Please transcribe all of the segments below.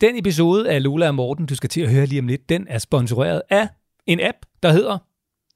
Den episode af Lola og Morten, du skal til at høre lige om lidt, den er sponsoreret af en app, der hedder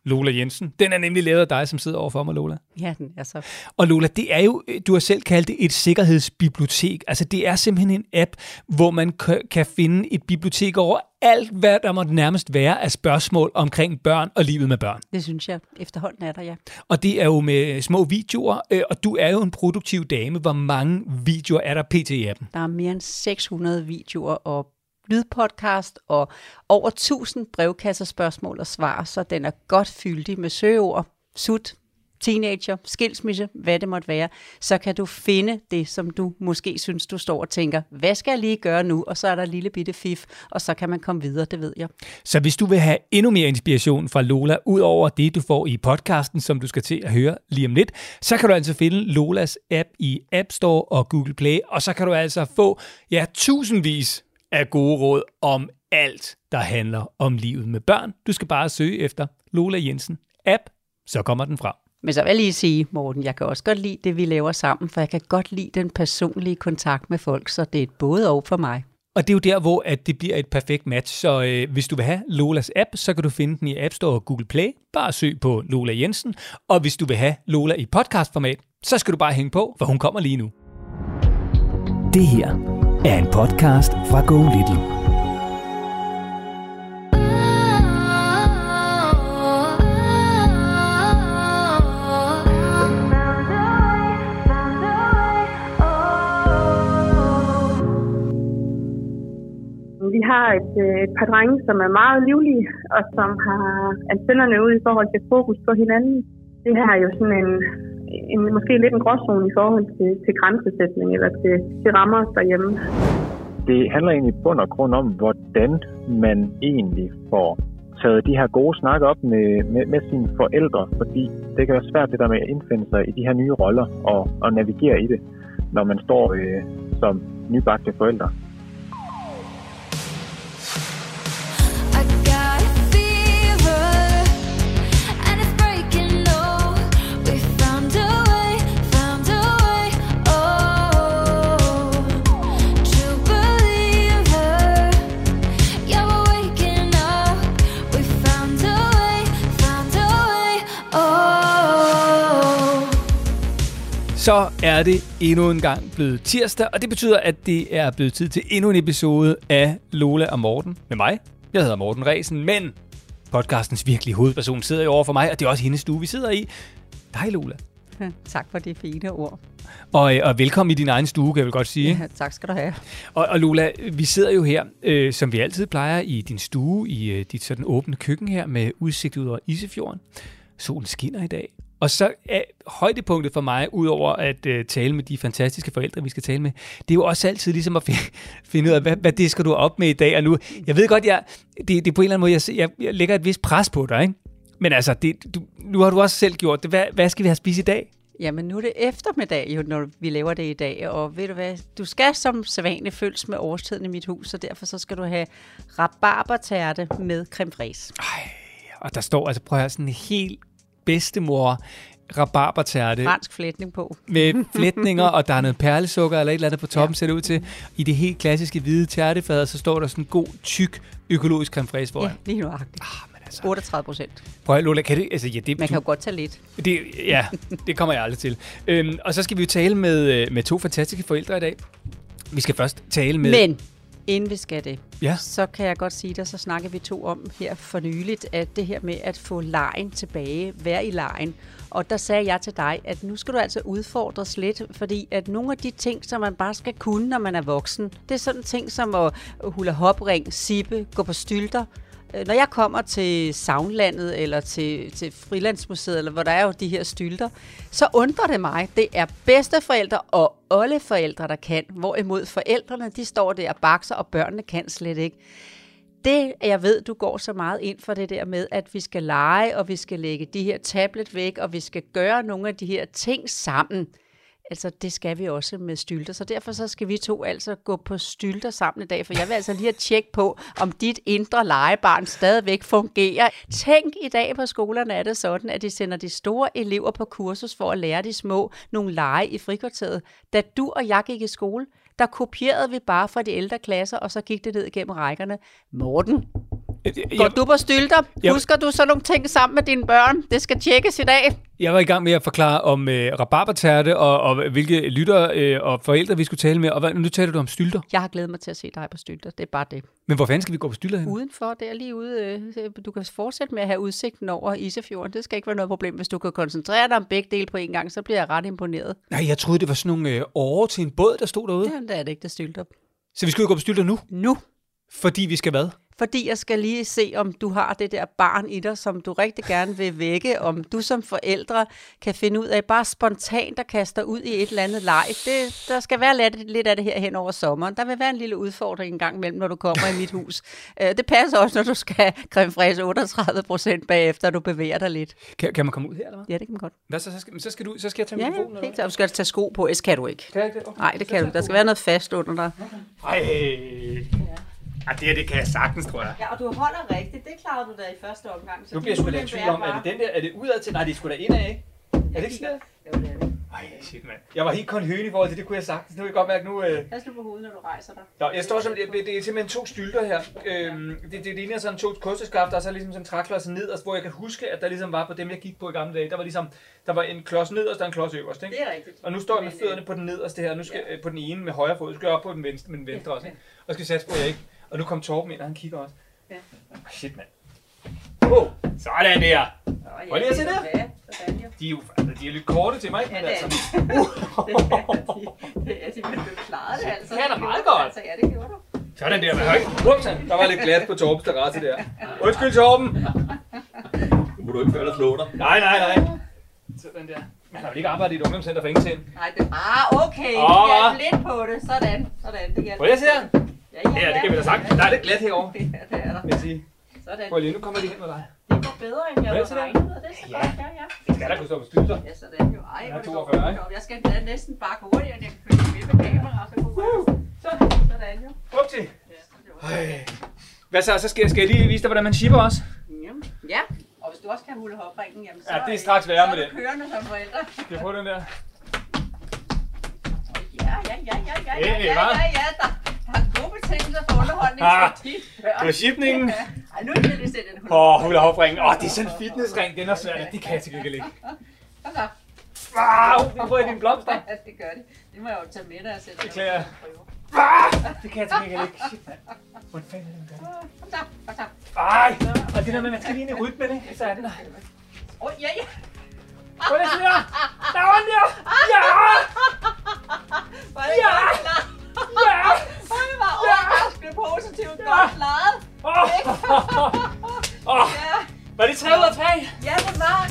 Lola Jensen. Den er nemlig lavet af dig, som sidder overfor mig, Lola. Ja, den er så. Og Lola, det er jo, du har selv kaldt det et sikkerhedsbibliotek. Altså det er simpelthen en app, hvor man kan finde et bibliotek over alt, hvad der måtte nærmest være af spørgsmål omkring børn og livet med børn. Det synes jeg efterhånden er der, ja. Og det er jo med små videoer, øh, og du er jo en produktiv dame. Hvor mange videoer er der pt. i appen? Der er mere end 600 videoer og lydpodcast og over 1000 brevkasser spørgsmål og svar, så den er godt fyldig med søgeord, sut, teenager, skilsmisse, hvad det måtte være, så kan du finde det, som du måske synes, du står og tænker, hvad skal jeg lige gøre nu? Og så er der lille bitte fif, og så kan man komme videre, det ved jeg. Så hvis du vil have endnu mere inspiration fra Lola, ud over det, du får i podcasten, som du skal til at høre lige om lidt, så kan du altså finde Lolas app i App Store og Google Play, og så kan du altså få, ja, tusindvis af gode råd om alt, der handler om livet med børn. Du skal bare søge efter Lola Jensen app, så kommer den frem. Men så vil jeg lige sige, Morten, jeg kan også godt lide det, vi laver sammen, for jeg kan godt lide den personlige kontakt med folk, så det er et både og for mig. Og det er jo der, hvor at det bliver et perfekt match. Så øh, hvis du vil have Lolas app, så kan du finde den i App Store og Google Play. Bare søg på Lola Jensen. Og hvis du vil have Lola i podcastformat, så skal du bare hænge på, for hun kommer lige nu. Det her er en podcast fra Go Little. Vi har et, øh, et par drenge, som er meget livlige, og som har antennerne ud i forhold til fokus på hinanden. Det her er jo sådan en, en, måske lidt en gråzone i forhold til, til grænsesætning eller til, til rammer derhjemme. Det handler egentlig i bund og grund om, hvordan man egentlig får taget de her gode snakke op med, med, med sine forældre, fordi det kan være svært det der med at indfinde sig i de her nye roller og, og navigere i det, når man står øh, som nybagte forældre. Så er det endnu en gang blevet tirsdag, og det betyder, at det er blevet tid til endnu en episode af Lola og Morten med mig. Jeg hedder Morten Resen, men podcastens virkelige hovedperson sidder jo over for mig, og det er også hendes stue, vi sidder i. Hej Lola. Tak for det fine ord. Og, og velkommen i din egen stue, kan jeg vel godt sige. Ja, tak skal du have. Og, og Lola, vi sidder jo her, øh, som vi altid plejer, i din stue, i øh, dit sådan åbne køkken her, med udsigt ud over Isefjorden. Solen skinner i dag, og så er højdepunktet for mig, udover at uh, tale med de fantastiske forældre, vi skal tale med, det er jo også altid ligesom at finde ud af, hvad, hvad det skal du op med i dag. Og nu, jeg ved godt, jeg, det, det er på en eller anden måde, jeg, jeg, jeg lægger et vist pres på dig, ikke? Men altså, det, du, nu har du også selv gjort det. Hvad, hvad skal vi have spist i dag? Jamen, nu er det eftermiddag, jo, når vi laver det i dag, og ved du hvad, du skal som sædvanlig følges med årstiden i mit hus, og derfor så skal du have rabarbertærte med creme fraise. Ej, og der står altså, prøv at høre, sådan en helt bedstemor rabarbertærte. Fransk flætning på. Med flætninger, og der er noget perlesukker eller et eller andet på toppen, ja. ser det ud til. I det helt klassiske hvide tærtefad, så står der sådan en god, tyk, økologisk creme fraise foran. Ja, lige nuagtigt. Ah, men altså. 38 procent. Prøv at Lola, kan det, altså, ja, det, Man kan jo godt tage lidt. Det, ja, det kommer jeg aldrig til. Øhm, og så skal vi jo tale med, øh, med to fantastiske forældre i dag. Vi skal først tale med... Men Inden vi skal det, ja. så kan jeg godt sige det, så snakker vi to om her for nyligt, at det her med at få lejen tilbage, være i lejen. Og der sagde jeg til dig, at nu skal du altså udfordres lidt, fordi at nogle af de ting, som man bare skal kunne, når man er voksen, det er sådan ting som at hula hopring, sippe, gå på stylter, Øh, når jeg kommer til Soundlandet eller til, til Frilandsmuseet, eller hvor der er jo de her stylter, så undrer det mig. Det er bedsteforældre og alle forældre, der kan, hvorimod forældrene, de står der og bakser, og børnene kan slet ikke. Det, jeg ved, du går så meget ind for det der med, at vi skal lege, og vi skal lægge de her tablet væk, og vi skal gøre nogle af de her ting sammen – Altså, det skal vi også med stylter. Så derfor så skal vi to altså gå på stylter sammen i dag, for jeg vil altså lige have tjek på, om dit indre legebarn stadigvæk fungerer. Tænk, i dag på skolerne er det sådan, at de sender de store elever på kursus for at lære de små nogle lege i frikvarteret. Da du og jeg gik i skole, Der kopierede vi bare fra de ældre klasser, og så gik det ned igennem rækkerne. Morten, går du på stylter? Jeg- Husker du så nogle ting sammen med dine børn? Det skal tjekkes i dag. Jeg var i gang med at forklare om øh, rabarbertærte, og, og hvilke lytter øh, og forældre vi skulle tale med, og hvad, nu taler du om stylter. Jeg har glædet mig til at se dig på stylter. Det er bare det. Men hvor fanden skal vi gå på stylter hen? Udenfor, det er lige ude. øh, Du kan fortsætte med at have udsigten over Isefjorden. Det skal ikke være noget problem. Hvis du kan koncentrere dig om begge dele på en gang, så bliver jeg ret imponeret. Nej, jeg troede, det var sådan nogle øh, åre til en båd, der stod derude. Ja. Ja, det er det ikke, der stylter. Så vi skal jo gå på stylter nu, Nu. fordi vi skal hvad? Fordi jeg skal lige se, om du har det der barn i dig, som du rigtig gerne vil vække. Om du som forældre kan finde ud af, bare spontant at kaste dig ud i et eller andet leg. Det, der skal være lidt, lidt af det her hen over sommeren. Der vil være en lille udfordring en gang imellem, når du kommer i mit hus. Øh, Det passer også, når du skal creme fraiche 38 procent bagefter, du bevæger dig lidt. Kan, kan man komme ud her, eller hvad? Ja, det kan man godt. hvad så, så, skal, så, skal du, så skal jeg tage Ja, mikrofonen, ja, eller helt klart. Du skal tage sko på, ellers kan du ikke. Kan jeg ikke det? Okay. Nej, det kan du. Der skal være noget fast under dig. Ej. Ja, det her, det kan jeg sagtens, tror jeg. Ja, og du holder rigtigt. Det klarede du da i første omgang. Så Nu bliver jeg sgu da i tvivl om, er det den der, er det udad til? Nej, det er sgu da indad, ikke? Er det ikke sådan? Jo, det er det. Ej, shit, mand. Jeg var helt kun høne i forhold til det, kunne jeg sagtens. Nu kan jeg godt mærke, nu... Øh... Pas nu på hovedet, når du rejser dig. Nå, jeg står som, det, det er simpelthen to stylter her. Øhm, det, det ligner sådan to kosteskaft, der er så ligesom sådan en træklods nederst, hvor jeg kan huske, at der ligesom var på dem, jeg gik på i gamle dage. Der var ligesom, der var en klods nederst og en klods øverst, ikke? Det er rigtigt. Og nu står jeg med Men, fødderne på den nederste her, nu skal jeg på den ene med højre fod, så skal jeg op på den venstre med den venstre også, ikke? Og skal satse på, at jeg ikke. Og nu kom Torben ind, og han kigger også. Ja. Shit, mand. Oh, sådan der. Prøv lige at se jo. De er jo altså, de er lidt korte til mig, Ja, men det altså. er de. Det er de, men du klarede det altså. Det kan da Det meget godt. Altså, ja, det gjorde du. Sådan der, man har ikke. Upsen, der var lidt glat på Torbens terrasse der. Undskyld, Torben. Nu må du ikke føre dig slå dig. Nej, nej, nej. Sådan der. Man har vel ikke arbejdet i et ungdomscenter for ingenting. Nej, det Ah, okay. Åh, Du hva? hjalp lidt på det. Sådan. Sådan. Det. Prøv lige at se her. Ja, ja, Ja, det kan vi da sagt. Der er lidt glat herovre, Ja, det er der. vil jeg sige. Sådan. Prøv lige, nu kommer de hen med dig. Det går bedre, end jeg havde regnet med. Det er så Ja. godt. Ja, ja. Det skal der kunne stå på stylter. Ja, sådan jo. Ej, Ja, hvor er det 42, godt. ikke? Jeg skal da næsten bare hurtigere, end jeg kan følge med med kamera. Så kunne jeg Så, sådan jo. upsi. Ja. Hvad så? Så skal, skal jeg lige vise dig, hvordan man shipper også. Jamen, Ja, og hvis du også kan hulle hopringen, jamen så, Ja, det er straks værre så med er det. du kørende som forældre. Skal jeg prøve den der? Ja, ja, ja, ja, ja, ja, Hey, ja, hva? ja, ja, der, der er gode betingelser for underholdning Ah. Det var shipningen. Ja. Ej, nu er det lige sætte en hul. Åh, hula hopringen. Åh, det er sådan en fitnessring. Den er svær. Det kan jeg til gengæld ikke. Kom så. Wow, får jeg dine blomster. Ja, det gør det. Det må jeg jo tage med dig og sætte Det jeg. prøve. Ah, det kan jeg til gengæld ikke. Shit, mand. Hvordan fanden er det, man gør det? Kom så, kom så. Ej, og det der med, at man skal lige ind i rytmen, ikke? Så er den der. Åh, oh, ja, ja. Prøv lige at se der. Der var den der. Ja! Var det Ja. godt klaret? Ja! Hvor det var overraskende positivt godt klaret. Åh, Åh, Ja, var det 3 ud af 3? ja, det var.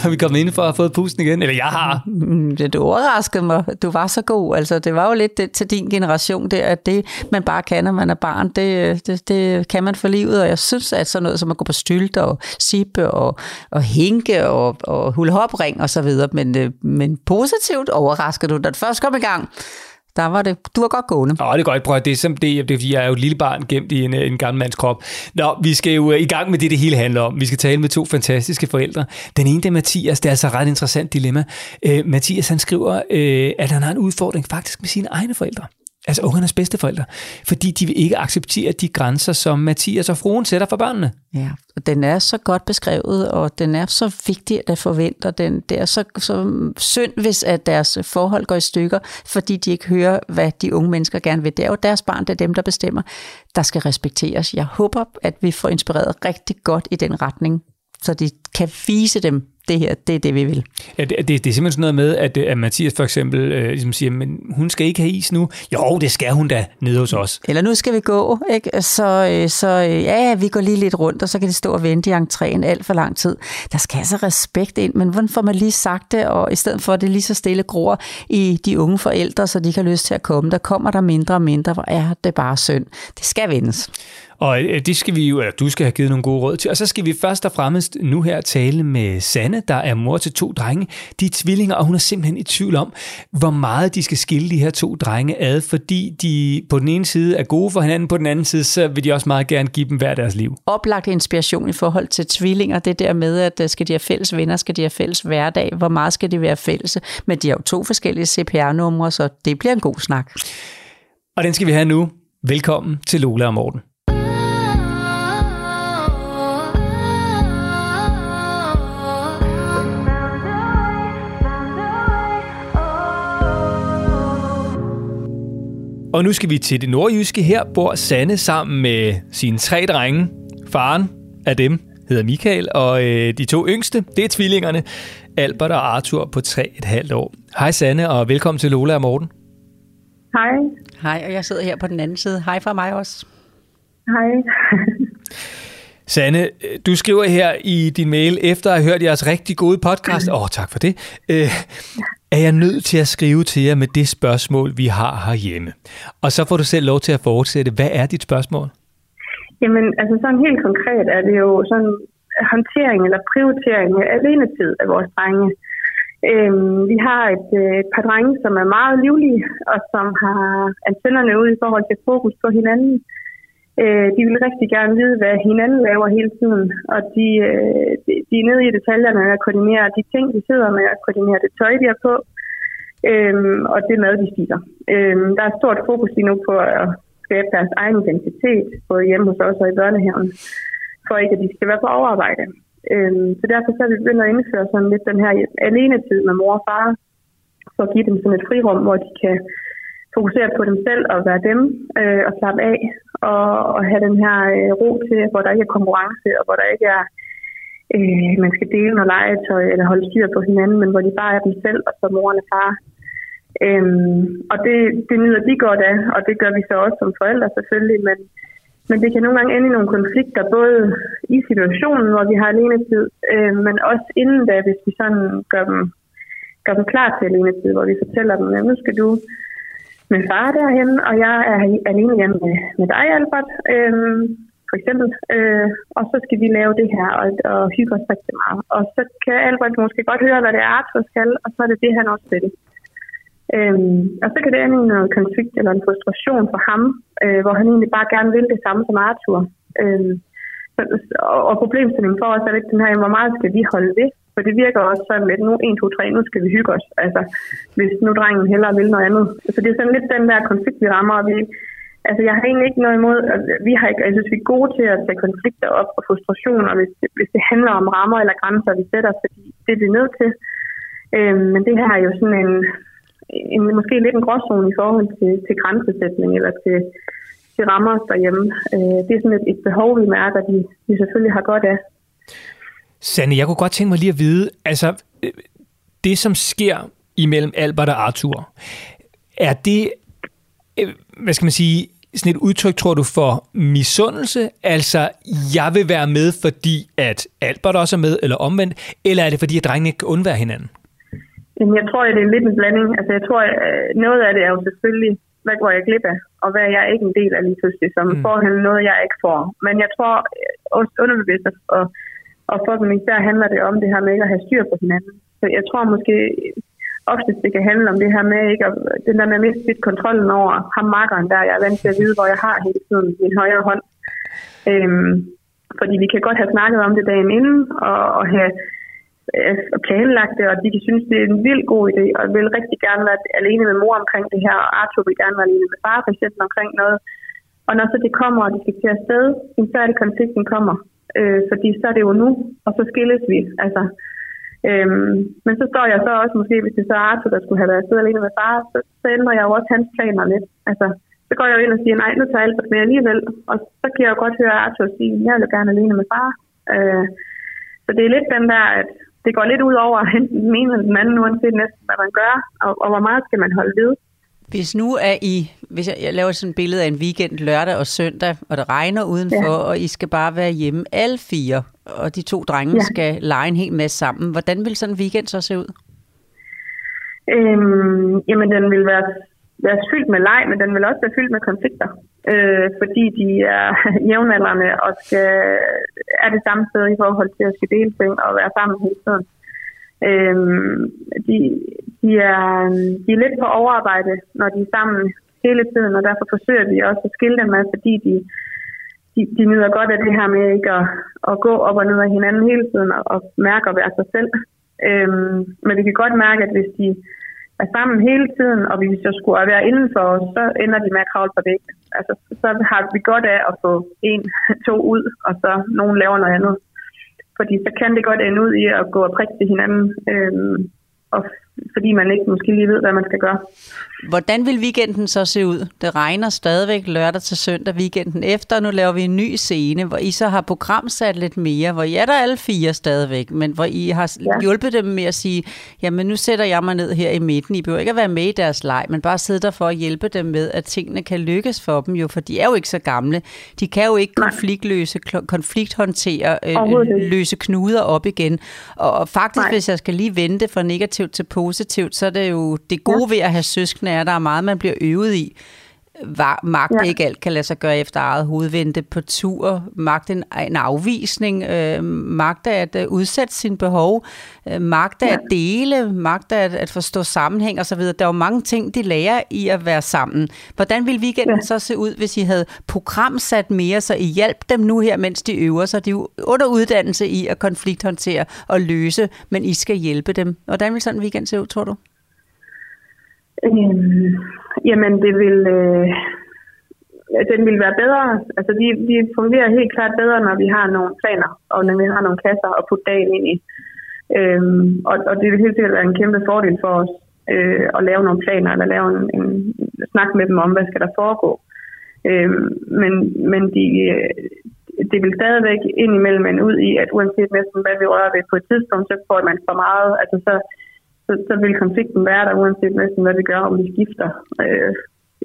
Så er vi kommet indenfor og har fået pusten igen. Eller jeg har. Mm, det, du overraskede mig. Du var så god. Altså, det var jo lidt det, til din generation der, at det, man bare kan, når man er barn, det, det, det kan man for livet. Og jeg synes, at sådan noget som at gå på stylt og sippe og, og hinke og, og hulhopring og så videre. Men, øh, men positivt overraskede du. Da det først kom i gang, der var det, du var godt gående. Åh, det er godt, prøv at- det er, som det, det er, fordi jeg er jo et lille barn gemt i en, en gammel mands krop. Nå, vi skal jo øh, i gang med det, det hele handler om. Vi skal tale med to fantastiske forældre. Den ene, det er Mathias, det er altså et ret interessant dilemma. Øh, Mathias, han skriver, øh, at han har en udfordring faktisk med sine egne forældre. Altså ungernes bedste forældre. Fordi de vil ikke acceptere de grænser, som Mathias og fruen sætter for børnene. Ja, og den er så godt beskrevet, og den er så vigtig at forvente, den, det er så, så synd, hvis at deres forhold går i stykker, fordi de ikke hører, hvad de unge mennesker gerne vil. Det er jo deres barn, det er dem, der bestemmer, der skal respekteres. Jeg håber, at vi får inspireret rigtig godt i den retning, så de kan vise dem, det her, det er det, vi vil. Ja, det, det, det er simpelthen sådan noget med, at, at Mathias for eksempel øh, ligesom siger, men hun skal ikke have is nu. Jo, det skal hun da nede hos os. Eller nu skal vi gå, ikke? Så, øh, så øh, ja, vi går lige lidt rundt, og så kan de stå og vente i entréen alt for lang tid. Der skal altså respekt ind, men hvordan får man lige sagt det, og i stedet for at det lige så stille gror i de unge forældre, så de har lyst til at komme, der kommer der mindre og mindre, hvor er det bare synd. Det skal vendes. Og øh, det skal vi jo, eller du skal have givet nogle gode råd til. Og så skal vi først og fremmest nu her tale med Sanne, der er mor til to drenge. De er tvillinger, og hun er simpelthen i tvivl om, hvor meget de skal skille de her to drenge ad, fordi de på den ene side er gode for hinanden, på den anden side, så vil de også meget gerne give dem hver deres liv. Oplagt inspiration i forhold til tvillinger, det der med, at øh, skal de have fælles venner, skal de have fælles hverdag, hvor meget skal de være fælles. Men de har jo to forskellige CPR-numre, så det bliver en god snak. Og den skal vi have nu. Velkommen til Lola og Morten. Og nu skal vi til det nordjyske. Her bor Sanne sammen med sine tre drenge. Faren af dem hedder Michael, og øh, de to yngste, det er tvillingerne, Albert og Arthur på 3,5 år. Hej Sanne, og velkommen til Lola og Morten. Hej. Hej, og jeg sidder her på den anden side. Hej fra mig også. Hej. Sanne, du skriver her i din mail, efter at have hørt jeres rigtig gode podcast, åh, oh, tak for det, øh, er jeg nødt til at skrive til jer med det spørgsmål, vi har herhjemme. Og så får du selv lov til at fortsætte. Hvad er dit spørgsmål? Jamen, altså sådan helt konkret er det jo sådan håndtering eller prioritering af alenetid af vores drenge. Øhm, vi har et, øh, et par drenge, som er meget livlige, og som har antennerne ude i forhold til fokus på hinanden. Øh, de vil rigtig gerne vide, hvad hinanden laver hele tiden, og de, øh, de, de er nede i detaljerne og koordinerer de ting, de sidder med, at koordinere det tøj, de har på, øh, og det mad, de spiser. Øh, der er stort fokus lige nu på at skabe deres egen identitet, både hjemme hos os og i børnehaven, for ikke at de skal være på overarbejde. Øh, så derfor så er vi begyndt at indføre sådan lidt den her alenetid med mor og far, for at give dem sådan et frirum, hvor de kan fokusere på dem selv og være dem øh, og slappe af og, og have den her øh, ro til, hvor der ikke er konkurrence og hvor der ikke er, øh, man skal dele noget legetøj eller holde styr på hinanden, men hvor de bare er dem selv og så moren og far. Øhm, og det, det nyder de godt af, og det gør vi så også som forældre selvfølgelig, men, men det kan nogle gange ende i nogle konflikter, både i situationen, hvor vi har alene tid, øh, men også inden da, hvis vi sådan gør dem, gør dem klar til alene tid, hvor vi fortæller dem, at nu skal du med far derhen, og jeg er alene hjemme med, med dig, Albert, øh, for eksempel. Øh, og så skal vi lave det her og, og hygge os rigtig meget. Og så kan Albert måske godt høre, hvad det er, Arthur skal, og så er det det, han også vil. Øhm, og så kan det ende i noget konflikt eller en frustration for ham, øh, hvor han egentlig bare gerne vil det samme som Arthur. Øhm, så, og, og problemstillingen for os er lidt den her, hvor meget skal vi holde ved? For det virker også sådan lidt, nu 1, 2, 3, nu skal vi hygge os. Altså, hvis nu drengen hellere vil noget andet. Så det er sådan lidt den der konflikt, vi rammer, og vi, Altså, jeg har egentlig ikke noget imod, at vi har ikke, jeg synes, vi er gode til at tage konflikter op og frustrationer, hvis hvis det handler om rammer eller grænser, vi sætter, fordi det er vi nødt til. Øhm, men det her er jo sådan en, en, måske lidt en gråzone i forhold til, til grænsesætning eller til, til rammer derhjemme. Øh, det er sådan et, et behov, vi mærker, de, de selvfølgelig har godt af. Sanne, jeg kunne godt tænke mig lige at vide, altså øh, det som sker imellem Albert og Arthur, er det, øh, hvad skal man sige, sådan et udtryk, tror du, for misundelse? Altså, jeg vil være med, fordi at Albert også er med, eller omvendt? Eller er det, fordi at drengene ikke kan undvære hinanden? Jamen, jeg tror, at det er lidt en blanding. Altså, jeg tror, at øh, noget af det er jo selvfølgelig, hvad går jeg glip af, og hvad er jeg ikke en del af lige pludselig, som mm. får noget, jeg ikke får. Men jeg tror også underbevidst, og, og for dem især handler det om det her med ikke at have styr på hinanden. Så jeg tror måske oftest det kan handle om det her med ikke at, den der med at miste kontrollen over ham markeren der. Jeg er vant til at vide, hvor jeg har hele tiden min højre hånd. Øhm, fordi vi kan godt have snakket om det dagen inden, og, og have øh, og planlagt det, og de kan synes, det er en vild god idé, og vil rigtig gerne være alene med mor omkring det her, og Arthur vil gerne være alene med far for eksempel omkring noget. Og når så det kommer, og de skal til afsted, så er det konflikten kommer. Øh, fordi så er det jo nu, og så skilles vi. Altså, Øhm, men så står jeg så også måske, hvis det så er Arthur, der skulle have været siddet alene med far, så, så ændrer jeg jo også hans planer lidt. Altså, så går jeg jo ind og siger, nej, nu tager Albert med alligevel. Og så kan jeg jo godt høre Arthur sige, jeg vil gerne alene med far. Øh, så det er lidt den der, at det går lidt ud over enten den ene eller den anden, uanset næsten, hvad man gør, og, og hvor meget skal man holde ved. Hvis nu er I, hvis jeg, jeg laver sådan et billede af en weekend lørdag og søndag, og det regner udenfor, ja. og I skal bare være hjemme alle fire, og de to drenge ja. skal lege en hel masse sammen, hvordan vil sådan en weekend så se ud? Øhm, jamen, den vil være være fyldt med leg, men den vil også være fyldt med konflikter, øh, fordi de er jævnaldrende og skal, er det samme sted i forhold til at skal dele ting og være sammen hele tiden. Øh, Øhm, de, de, er, de er lidt på overarbejde, når de er sammen hele tiden, og derfor forsøger vi også at skille dem ad, fordi de, de, de nyder godt af det her med ikke at, at gå op og ned af hinanden hele tiden og, og mærke at være sig selv. Øhm, men vi kan godt mærke, at hvis de er sammen hele tiden, og hvis så skulle være inden for os, så ender de med at kravle på væggen. Altså, så har vi godt af at få en, to ud, og så nogen laver noget andet. Fordi så kan det godt ende ud i at gå og prikke til hinanden, øhm, og fordi man ikke måske lige ved, hvad man skal gøre. Hvordan vil weekenden så se ud? Det regner stadigvæk lørdag til søndag weekenden efter, og nu laver vi en ny scene, hvor I så har programsat lidt mere, hvor I er der alle fire stadigvæk, men hvor I har ja. hjulpet dem med at sige, jamen nu sætter jeg mig ned her i midten. I behøver ikke at være med i deres leg, men bare sidde der for at hjælpe dem med, at tingene kan lykkes for dem jo, for de er jo ikke så gamle. De kan jo ikke konfliktløse, konflikthåndtere, øh, løse knuder op igen. Og faktisk, Nej. hvis jeg skal lige vente fra negativt til positivt, så er det jo det gode ja. ved at have søskende, er, at der er meget, man bliver øvet i. Magt ja. ikke alt kan lade sig gøre efter eget hoved. Vente på tur, magt en, en afvisning, øh, magt at uh, udsætte sin behov, øh, magt ja. at dele, magt at, at forstå sammenhæng osv. Der er jo mange ting, de lærer i at være sammen. Hvordan ville weekenden ja. så se ud, hvis I havde programsat mere, så I hjalp dem nu her, mens de øver sig? De er jo under uddannelse i at konflikthåndtere og løse, men I skal hjælpe dem. Hvordan vil sådan en weekend se ud, tror du? Øhm, jamen, det vil, øh, den vil være bedre. Altså, de, de fungerer helt klart bedre, når vi har nogle planer, og når vi har nogle kasser at putte dagen ind i. Øhm, og, og det vil helt sikkert være en kæmpe fordel for os øh, at lave nogle planer, eller lave en, en snak med dem om, hvad skal der foregå. Øhm, men men de, øh, det vil stadigvæk indimellem man ud i, at uanset næsten hvad vi rører ved på et tidspunkt, så får man for meget. Altså, så, så, så vil konflikten være der, uanset næsten hvad vi gør, om vi skifter øh,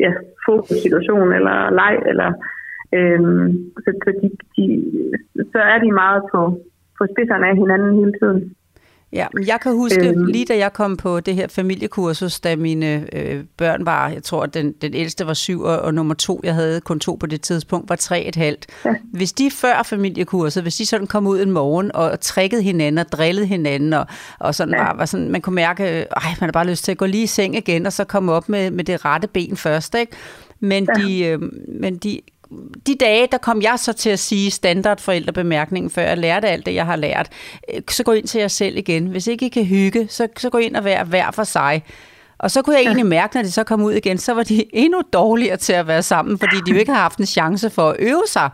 ja, fokus-situation eller leg, eller øh, så, så, de, de, så er de meget på, på spidserne af hinanden hele tiden. Ja, men jeg kan huske, øhm. lige da jeg kom på det her familiekursus, da mine øh, børn var, jeg tror, den, den ældste var syv, og, og nummer to, jeg havde kun to på det tidspunkt, var tre et halvt. Ja. Hvis de før familiekurset, hvis de sådan kom ud en morgen og trækkede hinanden og drillede hinanden, og, og sådan ja. var, var sådan, man kunne mærke, ej, man har bare lyst til at gå lige i seng igen, og så komme op med, med det rette ben først, ikke? Men, ja. de, øh, men de de dage, der kom jeg så til at sige standardforældrebemærkningen, før jeg lærte alt det, jeg har lært. Øh, så gå ind til jer selv igen. Hvis ikke I kan hygge, så, så gå ind og vær hver for sig. Og så kunne jeg egentlig mærke, når de så kom ud igen, så var de endnu dårligere til at være sammen, fordi de jo ikke har haft en chance for at øve sig.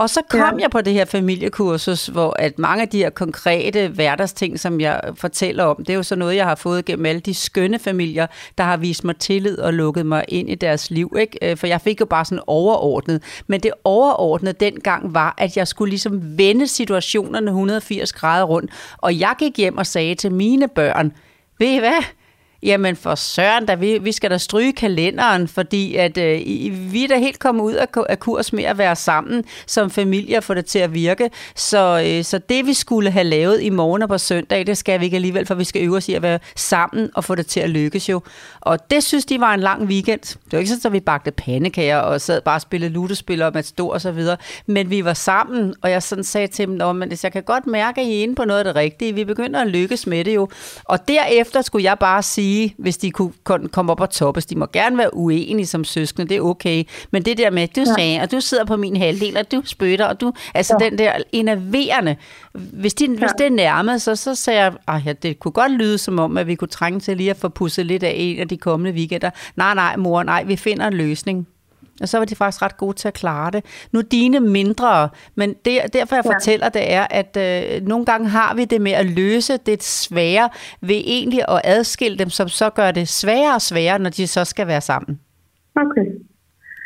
Og så kom ja. jeg på det her familiekursus, hvor at mange af de her konkrete hverdagsting, som jeg fortæller om, det er jo så noget, jeg har fået gennem alle de skønne familier, der har vist mig tillid og lukket mig ind i deres liv. Ikke? Øh, for jeg fik jo bare sådan overordnet. Men det overordnede dengang var, at jeg skulle ligesom vende situationerne 180 grader rundt. Og jeg gik hjem og sagde til mine børn, ved I hvad? Jamen for søren, da vi, vi skal da stryge kalenderen, fordi at, øh, vi er da helt kommet ud af, af kurs med at være sammen som familie og få det til at virke. Så, øh, så det vi skulle have lavet i morgen og på søndag, det skal vi ikke alligevel, for vi skal øve os i at være sammen og få det til at lykkes jo. Og det synes de var en lang weekend. Det var ikke sådan, at vi bagte pandekager og sad bare og spillede lutespil og stor og så videre. Men vi var sammen, og jeg sådan sagde til dem, men jeg kan godt mærke, at I er inde på noget af det rigtige. Vi begynder at lykkes med det jo. Og derefter skulle jeg bare sige, sige, hvis de kunne komme op og toppes. De må gerne være uenige som søskende, det er okay. Men det der med, du sagde, ja. og du sidder på min halvdel, og du spytter, og du... Altså ja. den der enerverende... Hvis, de, ja. hvis det nærmede sig, så sagde jeg, at ja, det kunne godt lyde som om, at vi kunne trænge til lige at få pusset lidt af en af de kommende weekender. Nej, nej, mor, nej, vi finder en løsning. Og så var de faktisk ret gode til at klare det. Nu dine mindre, men det, derfor jeg ja. fortæller det er, at øh, nogle gange har vi det med at løse det svære ved egentlig at adskille dem, som så gør det sværere og sværere, når de så skal være sammen. Okay.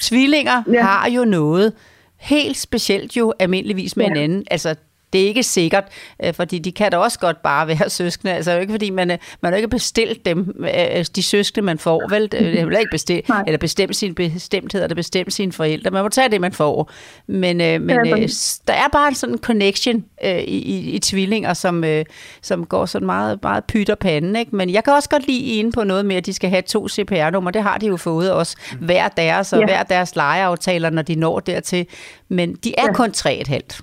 Tvillinger ja. har jo noget helt specielt jo almindeligvis med ja. hinanden. Altså, det er ikke sikkert, øh, fordi de kan da også godt bare være søskende. Altså ikke fordi man, øh, man har ikke bestilt dem, øh, de søskende man får, vel? Det er ikke bestilt, eller bestemt sin bestemthed, eller bestemt sine forældre. Man må tage det, man får. Men, øh, men øh, der er bare en sådan connection øh, i, i, i tvillinger, som, øh, som går sådan meget, meget pyt og pande. Ikke? Men jeg kan også godt lide inde på noget med, at de skal have to CPR-numre. Det har de jo fået også hver deres, og ja. hver deres lejeaftaler, når de når dertil. Men de er ja. kun tre et halvt.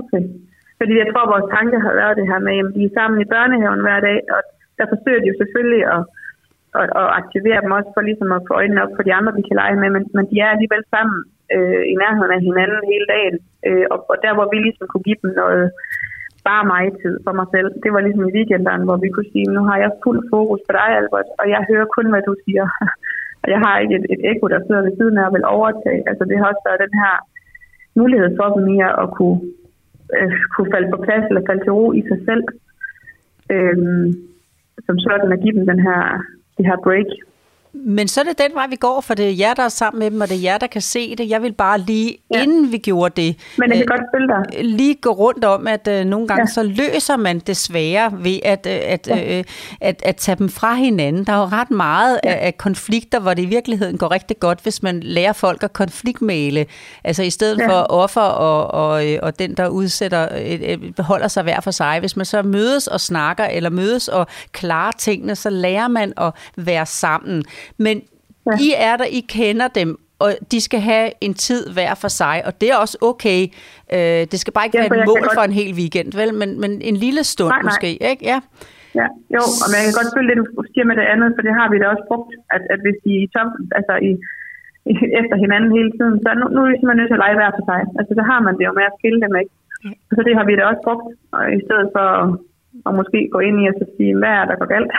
Okay. Fordi jeg tror, at vores tanke har været det her med, at de er sammen i børnehaven hver dag, og der forsøger de jo selvfølgelig at, at, at aktivere dem også for ligesom at få øjnene op for de andre, vi kan lege med, men, men de er alligevel sammen øh, i nærheden af hinanden hele dagen. Øh, og, og der, hvor vi ligesom kunne give dem noget bare mig tid for mig selv, det var ligesom i weekenden, hvor vi kunne sige, nu har jeg fuld fokus på dig, Albert, og jeg hører kun, hvad du siger. og jeg har ikke et, et ekko, der sidder ved siden af og vil overtage. Altså det har også været den her mulighed for dem i at kunne, øh, kunne falde på plads eller falde til ro i sig selv. Øh, som sådan at give dem den her, det her break men så er det den vej, vi går, for det er jer, der er sammen med dem, og det er jer, der kan se det. Jeg vil bare lige, ja. inden vi gjorde det, Men jeg kan øh, godt følge dig. lige gå rundt om, at øh, nogle gange ja. så løser man desværre ved at, øh, at, ja. øh, at, at tage dem fra hinanden. Der er jo ret meget ja. af, af konflikter, hvor det i virkeligheden går rigtig godt, hvis man lærer folk at konfliktmale. Altså i stedet ja. for offer og, og, øh, og den, der udsætter, øh, holder sig hver for sig. Hvis man så mødes og snakker, eller mødes og klarer tingene, så lærer man at være sammen. Men ja. I er der, I kender dem, og de skal have en tid hver for sig, og det er også okay. Øh, det skal bare ikke ja, være et mål for godt... en hel weekend, vel? Men, men en lille stund nej, nej. måske, ikke? Ja. Ja, jo, og man kan godt følge det, du siger med det andet, for det har vi da også brugt, at, at hvis de er i top, altså i, i, efter hinanden hele tiden, så nu, nu er vi simpelthen nødt til at lege hver for sig. Altså, så har man det jo med at skille dem, ikke? Så det har vi da også brugt, og i stedet for og måske gå ind i og sige, hvad er der går galt?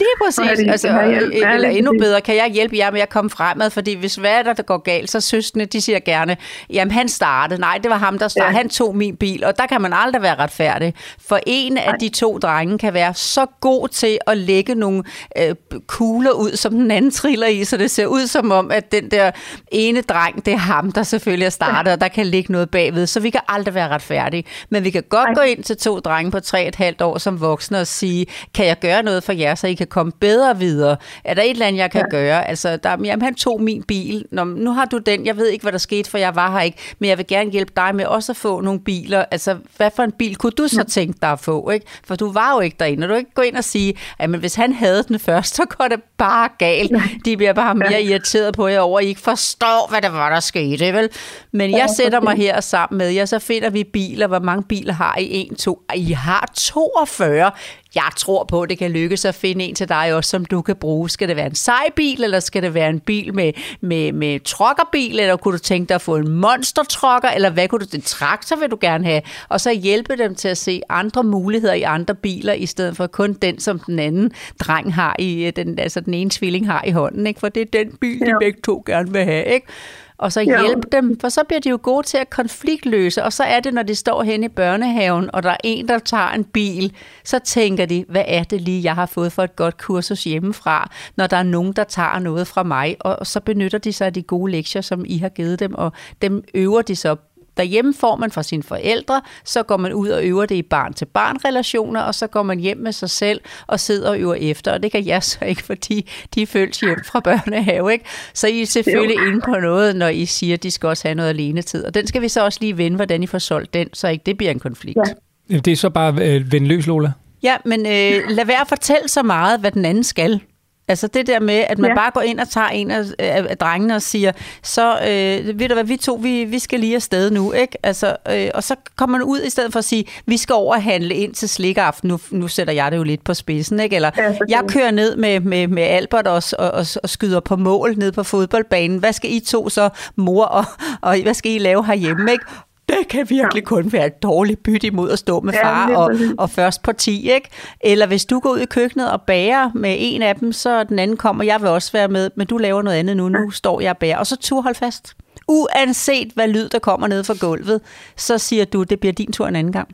Lige præcis. de, altså, ja, eller endnu bedre, kan jeg hjælpe jer med at komme fremad? Fordi hvis hvad er der, der går galt, så søstene, de siger gerne, jamen han startede. Nej, det var ham, der startede. Ja. Han tog min bil, og der kan man aldrig være retfærdig. For en af de to drenge kan være så god til at lægge nogle øh, kugler ud, som den anden triller i, så det ser ud som om, at den der ene dreng, det er ham, der selvfølgelig er startet, ja. og der kan ligge noget bagved. Så vi kan aldrig være retfærdige. Men vi kan godt Ej. gå ind til to drenge på tre et halvt år, som voksne og sige, kan jeg gøre noget for jer, så I kan komme bedre videre? Er der et eller andet, jeg kan ja. gøre? Altså, der, jamen, han tog min bil. Nå, nu har du den. Jeg ved ikke, hvad der skete, for jeg var her ikke. Men jeg vil gerne hjælpe dig med også at få nogle biler. Altså, hvad for en bil kunne du så ja. tænke dig at få? Ikke? For du var jo ikke derinde. Og du ikke gå ind og sige, at men hvis han havde den først, så går det bare galt. De bliver bare mere ja. irriteret på jer over, at I ikke forstår, hvad der var, der skete. Vel? Men jeg sætter mig her sammen med jer, så finder vi biler. Hvor mange biler har I? 1, 2. I har 42 jeg tror på, at det kan lykkes at finde en til dig også, som du kan bruge. Skal det være en sej bil, eller skal det være en bil med, med, med trokkerbil, eller kunne du tænke dig at få en monstertrokker, eller hvad kunne du, en traktor vil du gerne have? Og så hjælpe dem til at se andre muligheder i andre biler, i stedet for kun den, som den anden dreng har i, den, altså den ene tvilling har i hånden, ikke? for det er den bil, de begge to gerne vil have. Ikke? Og så hjælpe ja. dem, for så bliver de jo gode til at konfliktløse, og så er det, når de står hen i børnehaven, og der er en, der tager en bil, så tænker de, hvad er det lige, jeg har fået for et godt kursus hjemmefra, når der er nogen, der tager noget fra mig, og så benytter de sig af de gode lektier, som I har givet dem, og dem øver de så Derhjemme får man fra sine forældre, så går man ud og øver det i barn-til-barn-relationer, og så går man hjem med sig selv og sidder og øver efter. Og det kan jeg så ikke, fordi de følt hjem fra børnehave. Ikke? Så I er selvfølgelig inde på noget, når I siger, at de skal også have noget alenetid. Og den skal vi så også lige vende, hvordan I får solgt den, så ikke det bliver en konflikt. Ja. Det er så bare øh, vendløs, Lola. Ja, men øh, lad være at fortælle så meget, hvad den anden skal. Altså det der med, at man ja. bare går ind og tager en af, af, af drengene og siger, så øh, ved du hvad, vi to, vi, vi skal lige afsted nu, ikke? Altså, øh, og så kommer man ud i stedet for at sige, vi skal over og handle ind til slikaften, nu, nu sætter jeg det jo lidt på spidsen, ikke? Eller ja, jeg kører ned med, med, med Albert også, og, og, og skyder på mål ned på fodboldbanen. Hvad skal I to så, mor, og, og hvad skal I lave herhjemme, ikke? Det kan virkelig ja. kun være et dårligt bytte imod at stå med far ja, og, og først på 10, ikke? Eller hvis du går ud i køkkenet og bager med en af dem, så den anden kommer, jeg vil også være med, men du laver noget andet nu, nu står jeg og bager, og så tur hold fast. Uanset hvad lyd der kommer ned fra gulvet, så siger du, det bliver din tur en anden gang.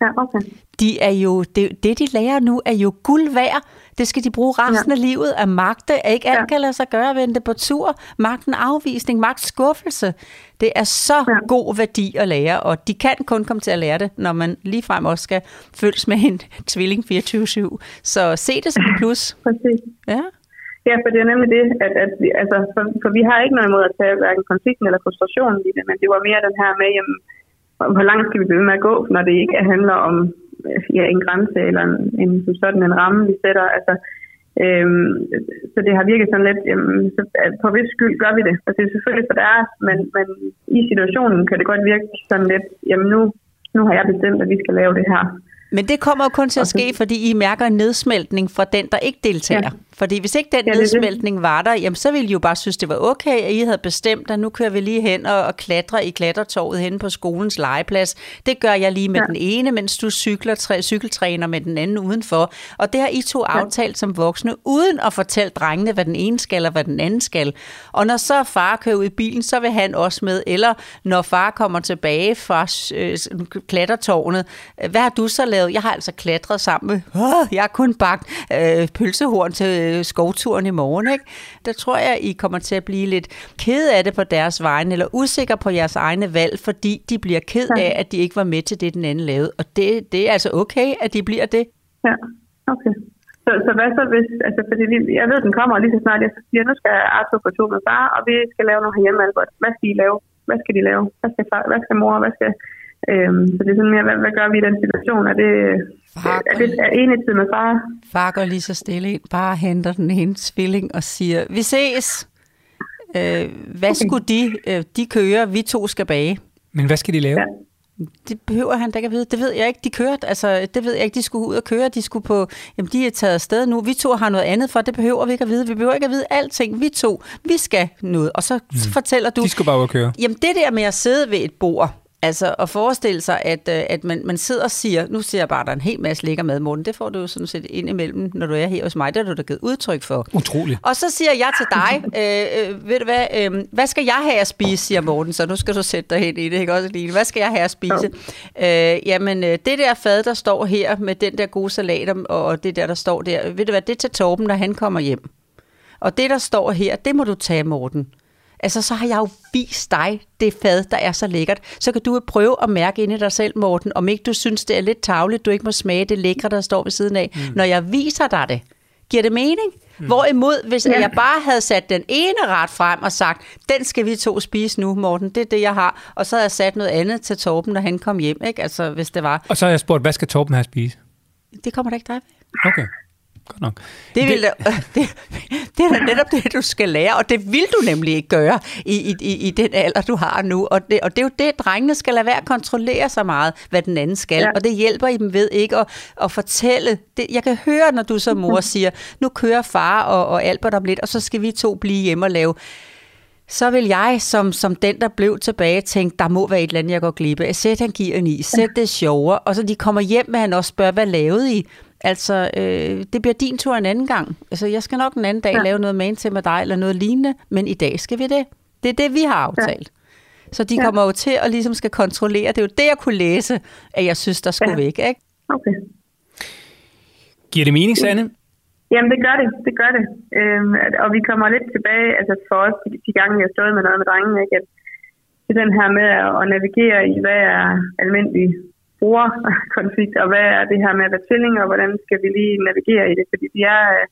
Ja, okay. De er jo, det, det, de lærer nu, er jo guld værd. Det skal de bruge resten ja. af livet at magte. At ikke alt ja. kan lade sig gøre at vente på tur. Magten afvisning, magt skuffelse. Det er så ja. god værdi at lære, og de kan kun komme til at lære det, når man ligefrem også skal følges med en tvilling 24-7. Så se det som plus. Præcis. Ja. Ja, for det er nemlig det, at, at vi, altså, for, for vi har ikke noget imod at tage hverken konflikten eller frustrationen i det, men det var mere den her med, jamen, hvor langt skal vi blive med at gå, når det ikke handler om ja, en grænse eller en, en, sådan en ramme, vi sætter. Altså, øhm, så det har virket sådan lidt, jamen, så, at på vis skyld gør vi det. Altså, det er selvfølgelig for deres, men, men i situationen kan det godt virke sådan lidt, jamen nu, nu har jeg bestemt, at vi skal lave det her. Men det kommer jo kun til at ske, fordi I mærker en nedsmeltning fra den, der ikke deltager. Ja. Fordi hvis ikke den ja, nedsmeltning var der, jamen, så ville I jo bare synes, det var okay, at I havde bestemt, at nu kører vi lige hen og, og klatrer i klatretorvet hen på skolens legeplads. Det gør jeg lige med ja. den ene, mens du cykler, træ, cykeltræner med den anden udenfor. Og det har I to ja. aftalt som voksne, uden at fortælle drengene, hvad den ene skal og hvad den anden skal. Og når så far kører ud i bilen, så vil han også med. Eller når far kommer tilbage fra øh, klatretårnet, hvad har du så lavet? Jeg har altså klatret sammen med, jeg har kun bagt øh, pølsehorn til øh, skovturen i morgen, ikke? der tror jeg, I kommer til at blive lidt ked af det på deres vegne, eller usikre på jeres egne valg, fordi de bliver ked af, at de ikke var med til det, den anden lavede. Og det, det er altså okay, at de bliver det. Ja, okay. Så, så hvad så hvis, altså fordi vi, jeg ved, den kommer lige så snart, jeg siger, nu skal Arthur på tur med far, og vi skal lave noget herhjemme, Albert. Hvad skal I lave? Hvad skal de lave? Hvad skal, far, hvad skal mor? Hvad skal, øhm, så det er sådan mere, hvad, hvad gør vi i den situation? Er det, Far er det er enighed med far? Far går lige så stille ind, bare henter den ene tvilling og siger, vi ses. Øh, hvad skulle de? Øh, de kører, vi to skal bage. Men hvad skal de lave? Ja. Det behøver han da ikke at vide. Det ved jeg ikke. De kørte, altså, det ved jeg ikke. De skulle ud og køre. De skulle på, jamen, de er taget afsted nu. Vi to har noget andet for. Det behøver vi ikke at vide. Vi behøver ikke at vide alting. Vi to, vi skal noget. Og så mm. fortæller du... De skal bare ud og køre. Jamen, det der med at sidde ved et bord, Altså at forestille sig, at, øh, at man, man sidder og siger, nu siger jeg bare, at der er en hel masse lækker mad, Morten. Det får du jo sådan set ind imellem, når du er her hos mig. Det har du da givet udtryk for. Utroligt. Og så siger jeg til dig, øh, øh, ved du hvad, øh, hvad skal jeg have at spise, siger Morten, så nu skal du sætte dig hen i det, ikke også, Line? Hvad skal jeg have at spise? Ja. Øh, jamen, øh, det der fad, der står her, med den der gode salat, og det der, der står der, ved du hvad, det er til Torben, når han kommer hjem. Og det, der står her, det må du tage, Morten. Altså, så har jeg jo vist dig det fad, der er så lækkert. Så kan du prøve at mærke ind i dig selv, Morten, om ikke du synes, det er lidt tavligt, du ikke må smage det lækre, der står ved siden af. Mm. Når jeg viser dig det, giver det mening? Mm. Hvorimod, hvis ja. jeg bare havde sat den ene ret frem og sagt, den skal vi to spise nu, Morten, det er det, jeg har. Og så havde jeg sat noget andet til Torben, når han kom hjem, ikke? Altså, hvis det var. Og så har jeg spurgt, hvad skal Torben have at spise? Det kommer da ikke dig Okay. Godt nok. Det, vil det, det, det er da netop det, du skal lære, og det vil du nemlig ikke gøre i, i, i den alder, du har nu. Og det, og det er jo det, drengene skal lade være at kontrollere så meget, hvad den anden skal. Ja. Og det hjælper I dem ved ikke at, at fortælle. Det, jeg kan høre, når du som mor siger, nu kører far og, og Albert om lidt, og så skal vi to blive hjemme og lave så vil jeg, som, som den, der blev tilbage, tænke, der må være et eller andet, jeg går glip af. Sæt han giver en i, sæt det sjovere. Og så de kommer hjem med, han også spørger, hvad lavede I? Altså, øh, det bliver din tur en anden gang. Altså, jeg skal nok en anden dag ja. lave noget med til med dig, eller noget lignende, men i dag skal vi det. Det er det, vi har aftalt. Ja. Så de ja. kommer jo til at ligesom skal kontrollere. Det er jo det, jeg kunne læse, at jeg synes, der skulle ja. væk. Ikke? Okay. Giver det mening, Sanne? Jamen, det gør det. Det gør det. Øhm, og vi kommer lidt tilbage, altså for os, de, gange, vi har stået med noget med drengene, ikke? At, til den her med at navigere i, hvad er almindelig brugerkonflikt, og hvad er det her med at være tvillinger, og hvordan skal vi lige navigere i det, fordi de er, øh,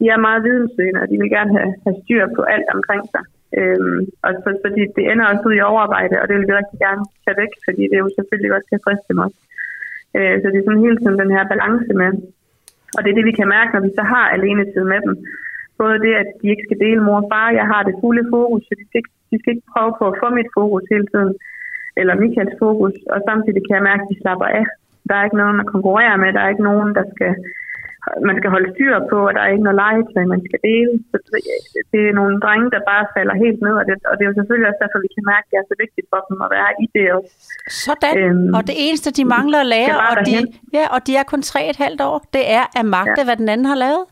de er meget videnssøgende, og de vil gerne have, have styr på alt omkring sig. Øhm, og så, fordi det ender også ud i overarbejde, og det vil vi rigtig gerne tage væk, fordi det jo selvfølgelig også kan friste dem også. Øh, så det er sådan hele tiden den her balance med, og det er det, vi kan mærke, når vi så har alene tid med dem. Både det, at de ikke skal dele mor og far, jeg har det fulde fokus, så de skal, ikke, de skal ikke prøve på at få mit fokus hele tiden eller Michaels fokus, og samtidig kan jeg mærke, at de slapper af. Der er ikke nogen at konkurrere med, der er ikke nogen, der skal man skal holde styr på, og der er ikke noget legetøj, man skal dele. Så det er nogle drenge, der bare falder helt ned, og det, og det er jo selvfølgelig også derfor, vi kan mærke, at det er så vigtigt for dem at være i det også. Sådan, øhm, og det eneste, de mangler at lære, og de, ja, og de er kun tre et halvt år, det er at magte, ja. hvad den anden har lavet.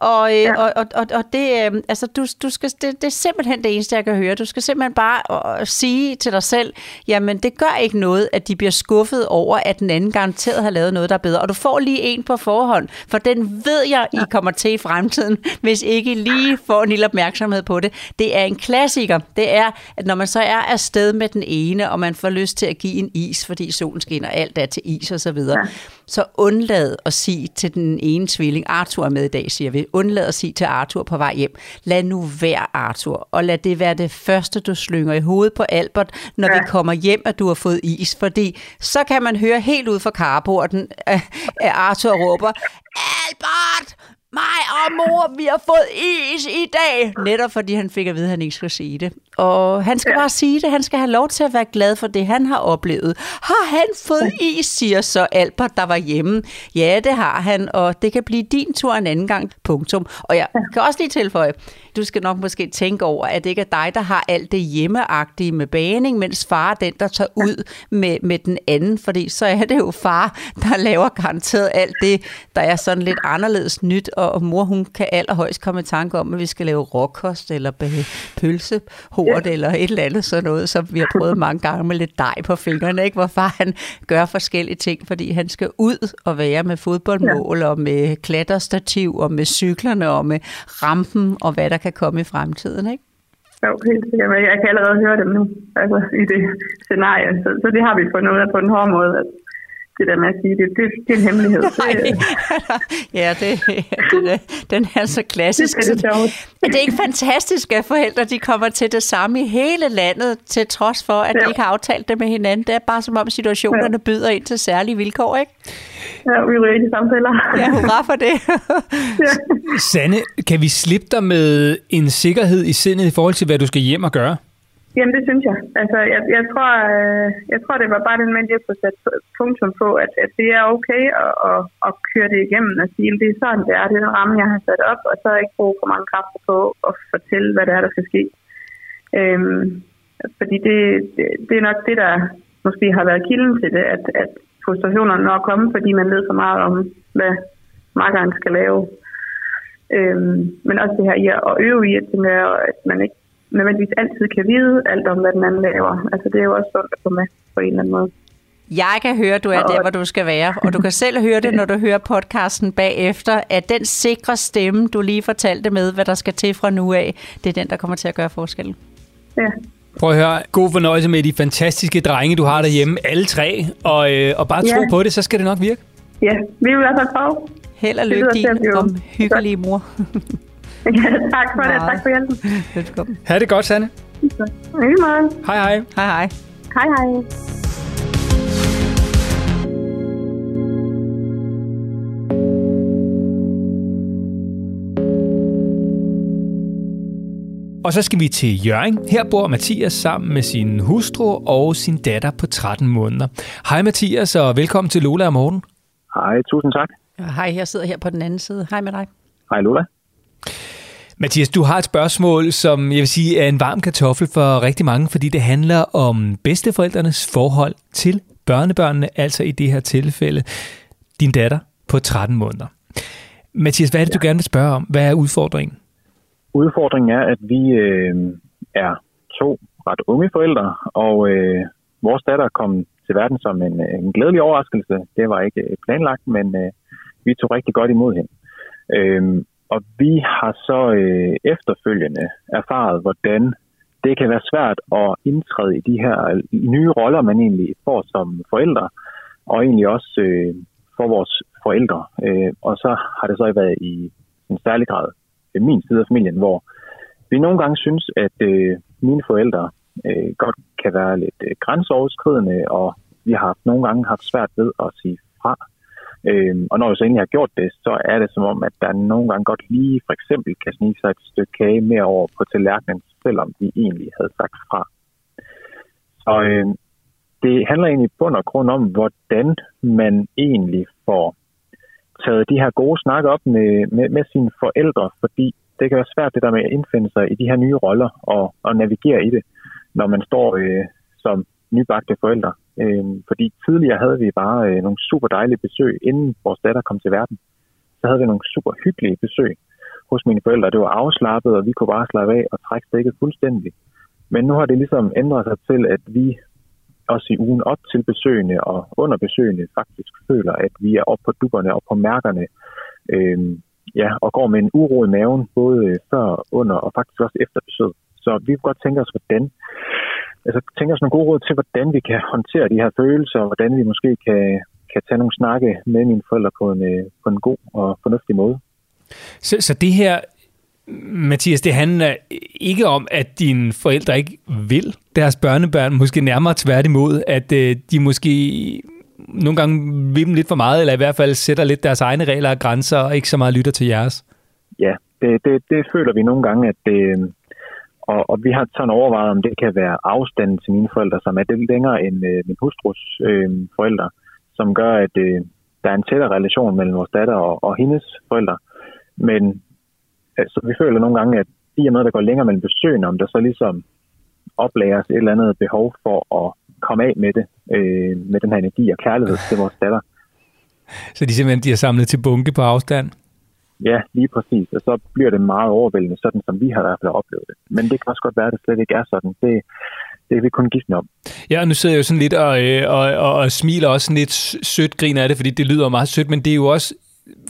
Og, øh, ja. og, og, og, og det, øh, altså, du, du skal, det, det er simpelthen det eneste, jeg kan høre. Du skal simpelthen bare øh, sige til dig selv, jamen det gør ikke noget, at de bliver skuffet over, at den anden garanteret har lavet noget, der er bedre. Og du får lige en på forhånd, for den ved jeg, I kommer til i fremtiden, hvis ikke I lige får en lille opmærksomhed på det. Det er en klassiker. Det er, at når man så er afsted med den ene, og man får lyst til at give en is, fordi solen skinner, alt er til is og så videre, ja. så undlad at sige til den ene tvilling, Arthur er med i dag, siger vi, undlad at sige til Arthur på vej hjem, lad nu være Arthur, og lad det være det første, du slynger i hovedet på Albert, når ja. vi kommer hjem, at du har fået is, fordi så kan man høre helt ud fra carporten, at Arthur råber, Albert, mig og mor, vi har fået is i dag. Netop fordi han fik at vide, at han ikke skulle sige det. Og han skal ja. bare sige det. Han skal have lov til at være glad for det, han har oplevet. Har han fået is, siger så Albert, der var hjemme. Ja, det har han, og det kan blive din tur en anden gang. Punktum. Og jeg kan også lige tilføje, du skal nok måske tænke over, at det ikke er dig, der har alt det hjemmeagtige med baning, mens far er den, der tager ud med, med den anden, fordi så er det jo far, der laver garanteret alt det, der er sådan lidt anderledes nyt, og mor hun kan allerhøjst komme i tanke om, at vi skal lave råkost eller pølse, hort ja. eller et eller andet sådan noget, som vi har prøvet mange gange med lidt dej på fingrene, ikke? hvor far han gør forskellige ting, fordi han skal ud og være med fodboldmål ja. og med klatterstativ og med cyklerne og med rampen og hvad der kan komme i fremtiden, ikke? Jo, helt sikkert. Jeg kan allerede høre dem nu, altså i det scenarie. Så, så det har vi fundet ud af på en hård måde, at det der med at sige, det, det, det er en hemmelighed. Nej, ja, det, det, den er så klassisk. Det er, det, er det ikke fantastisk, at forældre de kommer til det samme i hele landet, til trods for, at ja. de ikke har aftalt det med hinanden? Det er bare som om situationerne ja. byder ind til særlige vilkår, ikke? Ja, vi er i samtaler. Ja, hurra for det. ja. Sanne, kan vi slippe dig med en sikkerhed i sindet i forhold til, hvad du skal hjem og gøre? Jamen, det synes jeg. Altså, jeg, jeg, tror, øh, jeg tror, det var bare den mand, jeg kunne sætte punktum på, at, at det er okay at, at, at køre det igennem og sige, at det er sådan, det er. Det er den ramme, jeg har sat op, og så er ikke brug for mange kræfter på at fortælle, hvad det er, der skal ske. Øhm, fordi det, det, det er nok det, der måske har været kilden til det, at, at frustrationerne når at komme, fordi man ved så meget om, hvad markeren skal lave. Øhm, men også det her i at øve i, at, at man ikke nødvendigvis altid kan vide alt om, hvad den anden laver. Altså det er jo også sundt at få med på en eller anden måde. Jeg kan høre, at du er der, hvor du skal være, og du kan selv høre det, når du hører podcasten bagefter, at den sikre stemme, du lige fortalte med, hvad der skal til fra nu af, det er den, der kommer til at gøre forskellen. Ja. Prøv at høre, god fornøjelse med de fantastiske drenge, du har derhjemme, alle tre, og, øh, og bare tro ja. på det, så skal det nok virke. Ja, vi vil i hvert fald prøve. Held og lykke, din omhyggelige mor. Ja, tak for det. Tak for hjælpen. Velkommen. Ha' det godt, Sanne. Hej. Hej, hej. Hej, hej. Hej, hej. Og så skal vi til Jørgen. Her bor Mathias sammen med sin hustru og sin datter på 13 måneder. Hej Mathias, og velkommen til Lola og Morten. Hej, tusind tak. Hej, jeg sidder her på den anden side. Hej med dig. Hej Lola. Mathias, du har et spørgsmål, som jeg vil sige er en varm kartoffel for rigtig mange, fordi det handler om bedsteforældrenes forhold til børnebørnene, altså i det her tilfælde din datter på 13 måneder. Mathias, hvad er det, du gerne vil spørge om? Hvad er udfordringen? Udfordringen er, at vi øh, er to ret unge forældre, og øh, vores datter kom til verden som en, en glædelig overraskelse. Det var ikke planlagt, men øh, vi tog rigtig godt imod hende. Øh, og vi har så øh, efterfølgende erfaret, hvordan det kan være svært at indtræde i de her nye roller, man egentlig får som forældre, og egentlig også øh, for vores forældre. Øh, og så har det så været i en særlig grad min side af familien, hvor vi nogle gange synes, at øh, mine forældre øh, godt kan være lidt øh, grænseoverskridende, og vi har nogle gange haft svært ved at sige fra. Øh, og når vi så egentlig har gjort det, så er det som om, at der nogle gange godt lige for eksempel kan snige sig et stykke kage mere over på tallerkenen, selvom vi egentlig havde sagt fra. Så øh, det handler egentlig bund og grund om, hvordan man egentlig får taget de her gode snakke op med, med, med sine forældre, fordi det kan være svært det der med at indfinde sig i de her nye roller og, og navigere i det, når man står øh, som nybagte forældre. Øh, fordi tidligere havde vi bare øh, nogle super dejlige besøg, inden vores datter kom til verden. Så havde vi nogle super hyggelige besøg. hos mine forældre. Det var afslappet, og vi kunne bare slappe af og trække stikket fuldstændig. Men nu har det ligesom ændret sig til, at vi også i ugen op til besøgende og under besøgende faktisk føler, at vi er oppe på dupperne og på mærkerne, øh, ja, og går med en uro i maven, både før, under og faktisk også efter besøg. Så vi kunne godt tænke os, hvordan altså, tænke os nogle gode råd til, hvordan vi kan håndtere de her følelser, og hvordan vi måske kan, kan tage nogle snakke med mine forældre på en, øh, på en god og fornuftig måde. Så, så det her, Mathias, det handler ikke om, at dine forældre ikke vil deres børnebørn, måske nærmere tværtimod, at øh, de måske nogle gange vil dem lidt for meget, eller i hvert fald sætter lidt deres egne regler og grænser, og ikke så meget lytter til jeres? Ja, det, det, det føler vi nogle gange, at det, og, og vi har sådan overvejet, om det kan være afstanden til mine forældre, som er lidt længere end øh, min hustrus øh, forældre, som gør, at øh, der er en tættere relation mellem vores datter og, og hendes forældre. Men altså, vi føler nogle gange, at i og med, at der går længere mellem besøgene, om der så ligesom oplæres et eller andet behov for at komme af med det, øh, med den her energi og kærlighed til vores datter. Så de simpelthen de er samlet til bunke på afstand? Ja, lige præcis. Og så bliver det meget overvældende, sådan som vi har i hvert fald oplevet det. Men det kan også godt være, at det slet ikke er sådan. Det, det er vi kun gidsne om. Ja, og nu sidder jeg jo sådan lidt og, øh, og, og, og smiler også sådan lidt sødt grin af det, fordi det lyder meget sødt, men det er jo også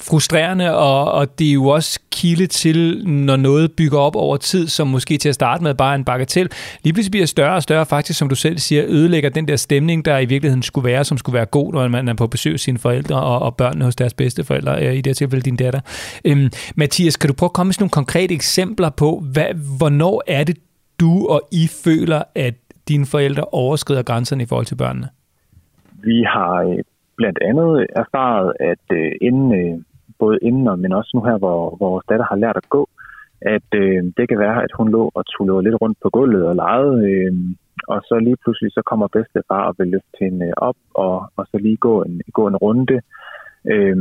frustrerende, og, og det er jo også kilde til, når noget bygger op over tid, som måske til at starte med bare en bagatel, lige pludselig bliver større og større, faktisk, som du selv siger, ødelægger den der stemning, der i virkeligheden skulle være, som skulle være god, når man er på besøg hos sine forældre og, og børnene hos deres bedsteforældre, øh, i det her tilfælde din datter. Øhm, Mathias, kan du prøve at komme med nogle konkrete eksempler på, hvad, hvornår er det, du og I føler, at dine forældre overskrider grænserne i forhold til børnene? Vi har øh, blandt andet erfaret, at øh, inden, øh, både inden og men også nu her, hvor, hvor vores datter har lært at gå, at øh, det kan være, at hun lå og tullede lidt rundt på gulvet og legede, øh, og så lige pludselig så kommer bedstefar og vil løfte hende øh, op, og, og så lige gå en, gå en runde. Øh,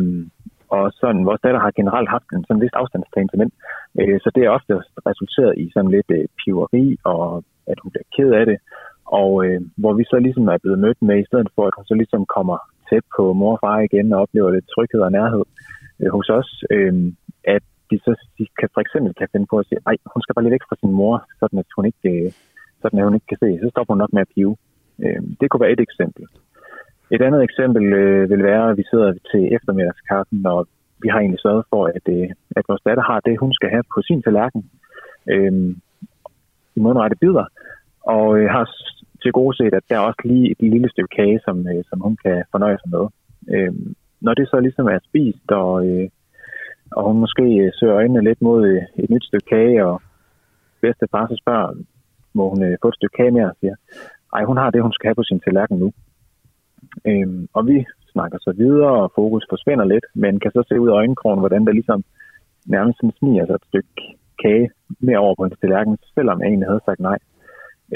og sådan, vores datter har generelt haft en sådan vis afstandstagen til mænd, øh, så det er ofte resulteret i sådan lidt øh, piveri, og at hun bliver ked af det, og øh, hvor vi så ligesom er blevet mødt med, i stedet for at hun så ligesom kommer tæt på mor og far igen og oplever lidt tryghed og nærhed øh, hos os, øh, at de så de kan for eksempel kan finde på at sige, ej, hun skal bare lidt væk fra sin mor, sådan at hun ikke, øh, sådan at hun ikke kan se. Så stopper hun nok med at pive. Øh, det kunne være et eksempel. Et andet eksempel øh, vil være, at vi sidder til eftermiddagskaffen, og vi har egentlig sørget for, at, øh, at vores datter har det, hun skal have på sin tallerken øh, i mundrette bidder, og øh, har til gode set, at der er også lige et lille stykke kage, som, øh, som hun kan fornøje sig med. Øh, når det så ligesom er spist, og, øh, og hun måske øh, søger øjnene lidt mod øh, et nyt stykke kage, og bedste far så spørger, må hun øh, få et stykke kage mere, og siger, ej, hun har det, hun skal have på sin tallerken nu. Øh, og vi snakker så videre, og fokus forsvinder lidt, men kan så se ud af øjenkrogen, hvordan der ligesom nærmest sådan sniger sig et stykke kage mere over på hendes tallerken, selvom jeg egentlig havde sagt nej.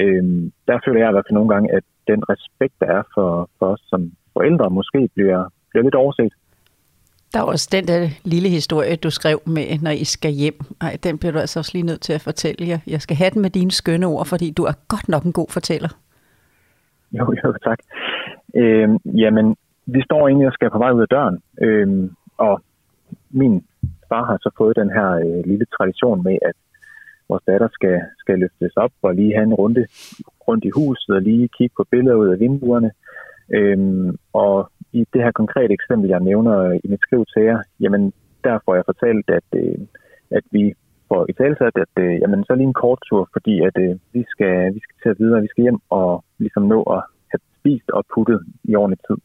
Øhm, der føler jeg i hvert fald nogle gange, at den respekt, der er for, for os som forældre, måske bliver, bliver lidt overset. Der er også den der lille historie, du skrev med, når I skal hjem. Ej, den bliver du altså også lige nødt til at fortælle jer. Jeg skal have den med dine skønne ord, fordi du er godt nok en god fortæller. Jo, jo, tak. Øhm, jamen, vi står egentlig og skal på vej ud af døren, øhm, og min far har så fået den her øh, lille tradition med, at vores datter skal, skal løftes op og lige have en runde rundt i huset og lige kigge på billeder ud af vinduerne. Øhm, og i det her konkrete eksempel, jeg nævner i mit skriv til jer, jamen der får jeg fortalt, at, øh, at vi får i talsat, at øh, jamen, så lige en kort tur, fordi at øh, vi, skal, vi skal til at videre, vi skal hjem og ligesom nå at have spist og puttet i ordentlig tid.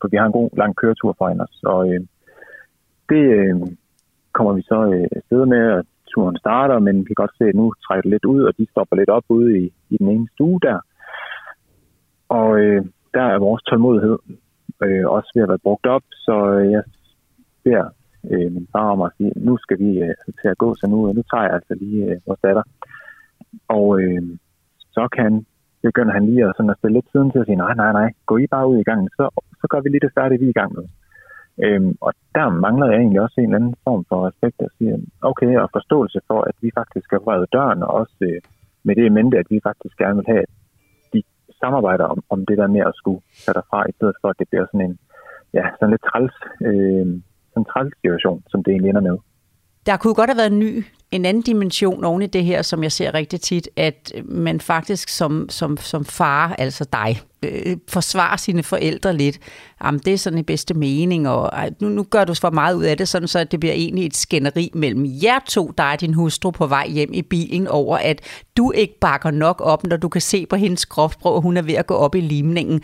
For vi har en god lang køretur foran os, og øh, det øh, kommer vi så øh, afsted med, og turen starter, men vi kan godt se, at nu trækker det lidt ud, og de stopper lidt op ude i, i den ene stue der. Og øh, der er vores tålmodighed øh, også ved at være brugt op, så øh, jeg beder øh, min far om at sige, nu skal vi øh, til at gå, så nu, øh, nu tager jeg altså lige øh, vores datter. Og øh, så kan begynder han lige at, sådan at stille lidt siden til at sige, nej, nej, nej, gå I bare ud i gang, så, så gør vi lige det færdigt, vi er i gang med. Øhm, og der mangler jeg egentlig også en eller anden form for respekt at sige, okay, og forståelse for, at vi faktisk har røget døren, og også øh, med det i mente, at vi faktisk gerne vil have, at de samarbejder om, om det der med at skulle tage derfra, i stedet for, at det bliver sådan en, ja, sådan lidt træls, øh, sådan en træls situation, som det egentlig ender med. Der kunne godt have været en ny, en anden dimension oven i det her, som jeg ser rigtig tit, at øh, man faktisk som, som, som far, altså dig, øh, forsvarer sine forældre lidt. Jamen, det er sådan i bedste mening, og ej, nu, nu gør du for meget ud af det, sådan så det bliver egentlig et skænderi mellem jer to, dig og din hustru på vej hjem i bilen, over at du ikke bakker nok op, når du kan se på hendes kropsprog, at hun er ved at gå op i limningen.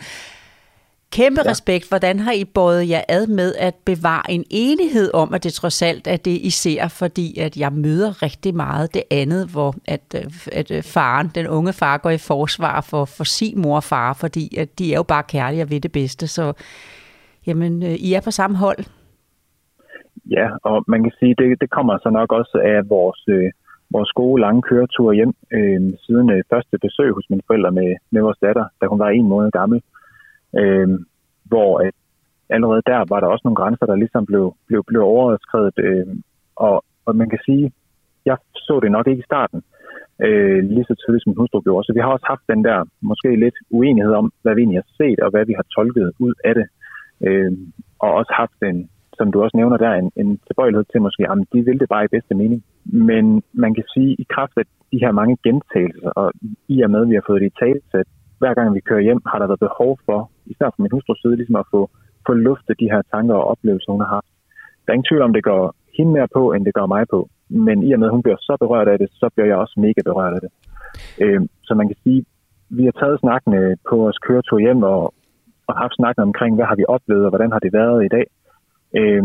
Kæmpe ja. respekt. Hvordan har I båret jer ad med at bevare en enighed om, at det trods alt er det, I ser? Fordi at jeg møder rigtig meget det andet, hvor at, øh, at øh, faren, den unge far, går i forsvar for, for sin mor og far, fordi at de er jo bare kærlige og ved det bedste. Så jamen, øh, I er på samme hold. Ja, og man kan sige, det, det kommer så nok også af vores, øh, vores gode lange køretur hjem øh, siden øh, første besøg hos mine forældre med, med vores datter, da hun var en måned gammel øh, Øhm, hvor øh, allerede der var der også nogle grænser, der ligesom blev, blev, blev overskrevet. Øh, og, og man kan sige, jeg så det nok ikke i starten, øh, lige så tydeligt som min hustru gjorde. Så vi har også haft den der måske lidt uenighed om, hvad vi egentlig har set, og hvad vi har tolket ud af det. Øh, og også haft en, som du også nævner der, en, en tilbøjelighed til måske, at de vil det bare i bedste mening. Men man kan sige, i kraft af de her mange gentagelser, og i og med, at vi har fået det i tale, hver gang vi kører hjem, har der været behov for, især fra min hustrus side, ligesom at få, få luftet de her tanker og oplevelser, hun har haft. Der er ingen tvivl om, det går hende mere på, end det gør mig på. Men i og med, at hun bliver så berørt af det, så bliver jeg også mega berørt af det. Øh, så man kan sige, vi har taget snakken øh, på vores køretur hjem og, og haft snakken omkring, hvad har vi oplevet, og hvordan har det været i dag. Øh,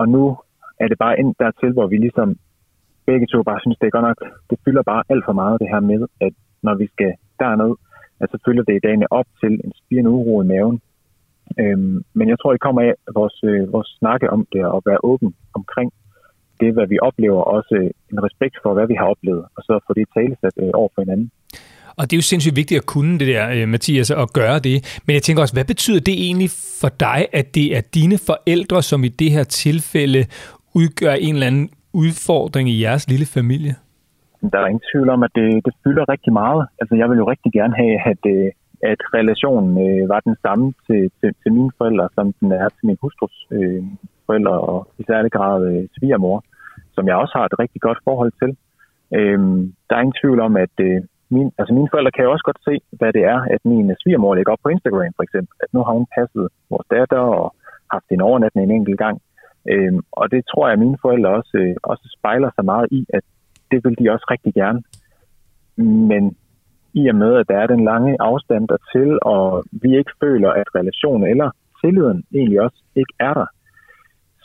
og nu er det bare ind dertil, hvor vi ligesom begge to bare synes, det er godt nok, det fylder bare alt for meget det her med, at når vi skal derned, at så følger det i dagene op til en spirende uro i maven. Øhm, men jeg tror, det kommer af vores, øh, vores snakke om det og være åben omkring det, hvad vi oplever, og også øh, en respekt for, hvad vi har oplevet, og så få det talesat øh, over for hinanden. Og det er jo sindssygt vigtigt at kunne det der, øh, Mathias, at gøre det. Men jeg tænker også, hvad betyder det egentlig for dig, at det er dine forældre, som i det her tilfælde udgør en eller anden udfordring i jeres lille familie? Der er ingen tvivl om, at det, det fylder rigtig meget. Altså, jeg vil jo rigtig gerne have, at, øh, at relationen øh, var den samme til, til, til mine forældre, som den er til min hustrus øh, forældre, og i særlig grad øh, svigermor, som jeg også har et rigtig godt forhold til. Øh, der er ingen tvivl om, at øh, min, altså mine forældre kan jo også godt se, hvad det er, at min øh, svigermor lægger op på Instagram, for eksempel. At nu har hun passet vores datter og haft en overnatning en enkelt gang. Øhm, og det tror jeg, at mine forældre også, øh, også spejler sig meget i, at det vil de også rigtig gerne. Men i og med, at der er den lange afstand dertil, og vi ikke føler, at relationen eller tilliden egentlig også ikke er der,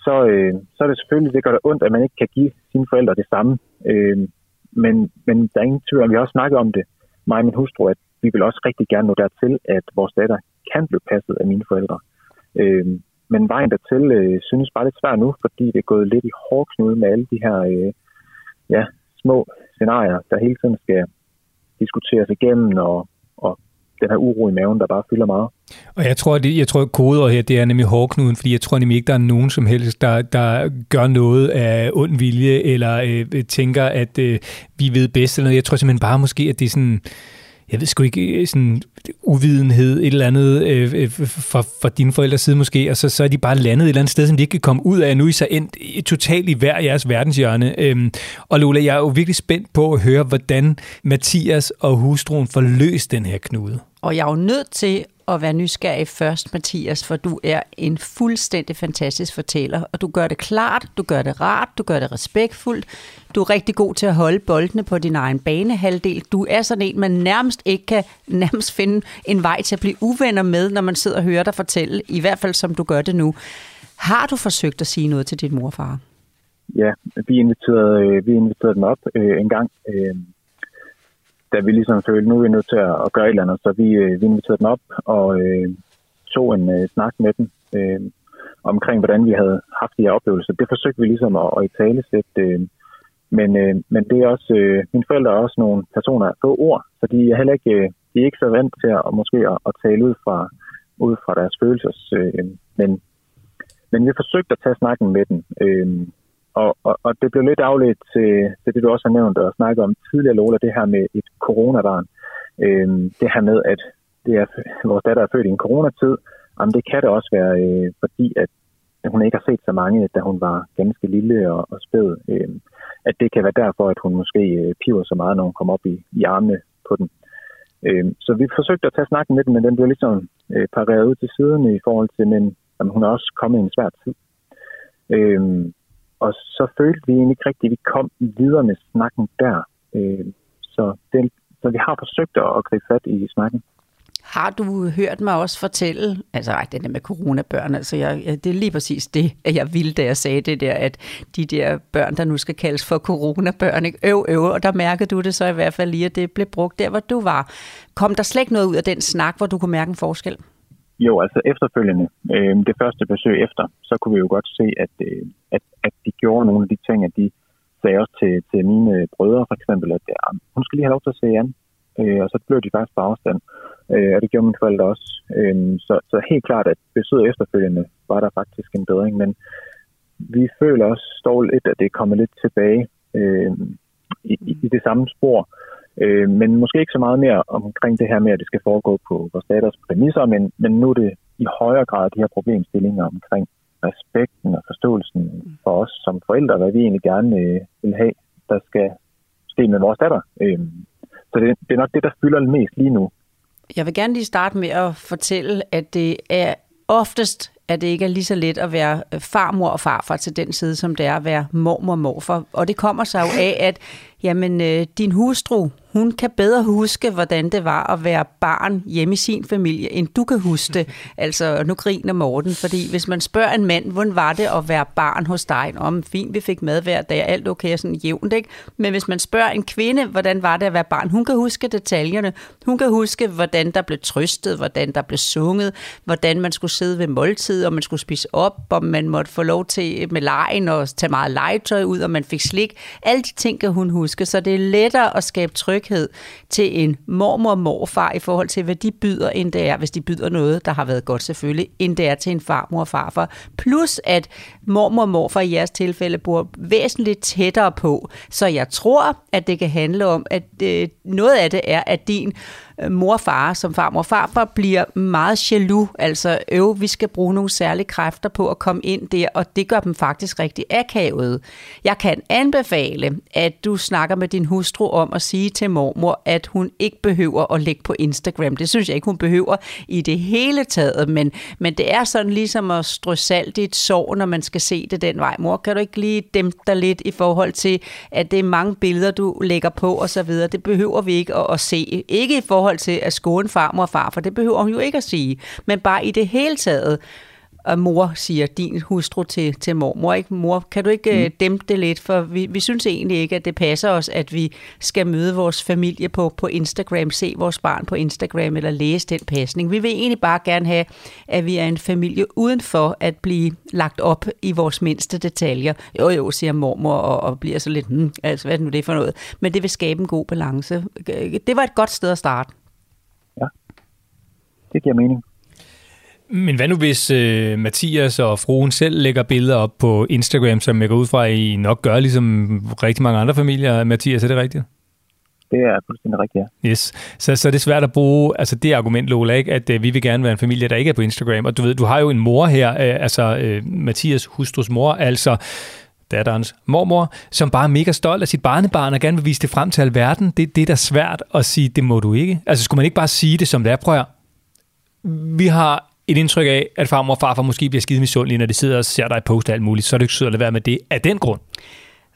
så, øh, så er det selvfølgelig, det gør det ondt, at man ikke kan give sine forældre det samme. Øh, men, men der er ingen tvivl om, vi har også snakket om det, mig og min hustru, at vi vil også rigtig gerne nå dertil, at vores datter kan blive passet af mine forældre. Øh, men vejen dertil øh, synes bare lidt svært nu, fordi det er gået lidt i hårdknude med alle de her øh, ja, små scenarier, der hele tiden skal diskuteres igennem, og, og den her uro i maven, der bare fylder meget. Og jeg tror, det, jeg tror, at her, det er nemlig hårdknuden, fordi jeg tror nemlig ikke, der er nogen som helst, der, der gør noget af ond vilje, eller øh, tænker, at øh, vi ved bedst eller noget. Jeg tror simpelthen bare måske, at det er sådan jeg ved sgu ikke, øh, sådan uvidenhed, et eller andet øh, øh fra, fra dine forældres side måske, og så, så er de bare landet et eller andet sted, som de ikke kan komme ud af. Nu er I så endt øh, totalt i hver jeres verdenshjørne. Øhm, og Lola, jeg er jo virkelig spændt på at høre, hvordan Mathias og hustruen får løst den her knude. Og jeg er jo nødt til at være nysgerrig først, Mathias, for du er en fuldstændig fantastisk fortæller, og du gør det klart, du gør det rart, du gør det respektfuldt, du er rigtig god til at holde boldene på din egen banehalvdel. Du er sådan en, man nærmest ikke kan nærmest finde en vej til at blive uvenner med, når man sidder og hører dig fortælle, i hvert fald som du gør det nu. Har du forsøgt at sige noget til din morfar? Ja, vi inviterede, øh, vi inviterede dem op øh, en gang. Øh, da vi ligesom følte, nu er vi nødt til at gøre et eller andet, så vi, øh, vi inviterede dem op og øh, tog en øh, snak med dem øh, omkring, hvordan vi havde haft de her oplevelser. Det forsøgte vi ligesom at, at i tale sætte, øh, men, øh, men det er også, øh, mine forældre er også nogle personer af få ord, så de er heller ikke, øh, de er ikke så vant til at, måske at, at tale ud fra, ud fra deres følelser. Øh, men, men vi forsøgte at tage snakken med dem. Øh, og, og, og det blev lidt afledt til, til det, du også har nævnt og snakket om tidligere, Lola, det her med et coronabarn. Øhm, det her med, at det er, vores datter er født i en coronatid, jamen det kan det også være, øh, fordi at hun ikke har set så mange, da hun var ganske lille og, og spæd. Øhm, at det kan være derfor, at hun måske øh, piver så meget, når hun kommer op i, i armene på den. Øh, så vi forsøgte at tage snakken med den, men den blev ligesom øh, pareret ud til siden i forhold til, men jamen, hun er også kommet i en svær tid. Øh, og så følte vi egentlig ikke rigtigt, at vi kom videre med snakken der. Øh, så, den, så vi har forsøgt at gribe fat i snakken. Har du hørt mig også fortælle, altså ej, det der med coronabørn, altså jeg, det er lige præcis det, at jeg ville, da jeg sagde det der, at de der børn, der nu skal kaldes for coronabørn, ikke? øv, øv, og der mærkede du det så i hvert fald lige, at det blev brugt der, hvor du var. Kom der slet ikke noget ud af den snak, hvor du kunne mærke en forskel? Jo, altså efterfølgende, øh, det første besøg efter, så kunne vi jo godt se, at, øh, at, at de gjorde nogle af de ting, at de sagde også til, til mine brødre for eksempel, at ja, hun skal lige have lov til at se an, øh, og så blev de faktisk på afstand, øh, og det gjorde mine forældre også. Øh, så, så helt klart, at besøget efterfølgende var der faktisk en bedring, men vi føler også dog lidt, at det er kommet lidt tilbage øh, i, i det samme spor, Øh, men måske ikke så meget mere omkring det her med, at det skal foregå på vores daters præmisser, men, men nu er det i højere grad de her problemstillinger omkring respekten og forståelsen for os som forældre, hvad vi egentlig gerne øh, vil have, der skal ske med vores datter. Øh, så det, det er nok det, der fylder mest lige nu. Jeg vil gerne lige starte med at fortælle, at det er oftest at det ikke er lige så let at være øh, farmor og farfar til den side, som det er at være mormor og morfar. Og det kommer sig jo af, at jamen, øh, din hustru, hun kan bedre huske, hvordan det var at være barn hjemme i sin familie, end du kan huske det. Altså, nu griner Morten, fordi hvis man spørger en mand, hvordan var det at være barn hos dig? Om fint, vi fik mad hver dag, alt okay, sådan jævnt, ikke? Men hvis man spørger en kvinde, hvordan var det at være barn? Hun kan huske detaljerne. Hun kan huske, hvordan der blev trøstet, hvordan der blev sunget, hvordan man skulle sidde ved måltid, og man skulle spise op, og man måtte få lov til med lejen og tage meget legetøj ud, og man fik slik. Alle de ting kan hun huske, så det er lettere at skabe tryghed til en mormor og morfar i forhold til, hvad de byder, end det er, hvis de byder noget, der har været godt selvfølgelig, end det er til en farmor og farfar. Plus at mormor og morfar i jeres tilfælde bor væsentligt tættere på, så jeg tror, at det kan handle om, at øh, noget af det er, at din Øh, mor og far, som farmor og farfar, bliver meget jaloux. Altså, øv, vi skal bruge nogle særlige kræfter på at komme ind der, og det gør dem faktisk rigtig akavet. Jeg kan anbefale, at du snakker med din hustru om at sige til mormor, at hun ikke behøver at lægge på Instagram. Det synes jeg ikke, hun behøver i det hele taget, men, men det er sådan ligesom at strø salt i et sår, når man skal se det den vej. Mor, kan du ikke lige dæmpe dig lidt i forhold til, at det er mange billeder, du lægger på og så videre. Det behøver vi ikke at, at se. Ikke i forhold til at skåne farmor og far, for det behøver hun jo ikke at sige. Men bare i det hele taget, og mor siger din hustru til, til mormor, ikke? Mor, kan du ikke mm. Øh, dæmpe det lidt? For vi, vi synes egentlig ikke, at det passer os, at vi skal møde vores familie på, på Instagram, se vores barn på Instagram, eller læse den pasning. Vi vil egentlig bare gerne have, at vi er en familie uden for at blive lagt op i vores mindste detaljer. Jo, jo, siger mormor, og, og bliver så lidt, hmm, altså hvad er det nu det for noget? Men det vil skabe en god balance. Det var et godt sted at starte det giver mening. Men hvad nu hvis øh, Mathias og fruen selv lægger billeder op på Instagram, som jeg går ud fra, at I nok gør, ligesom rigtig mange andre familier. Mathias, er det rigtigt? Det er fuldstændig rigtigt, ja. Yes. Så, så det er svært at bruge altså det argument, Lola, ikke? at øh, vi vil gerne være en familie, der ikke er på Instagram. Og du ved, du har jo en mor her, øh, altså øh, Mathias hustrus mor, altså datterens mormor, som bare er mega stolt af sit barnebarn og gerne vil vise det frem til alverden. Det, det er da svært at sige, det må du ikke. Altså skulle man ikke bare sige det, som det er? Prøv at vi har et indtryk af, at farmor og farfar måske bliver skide misundelige, når de sidder og ser dig poste alt muligt, så er det ikke sødt at lade være med det af den grund.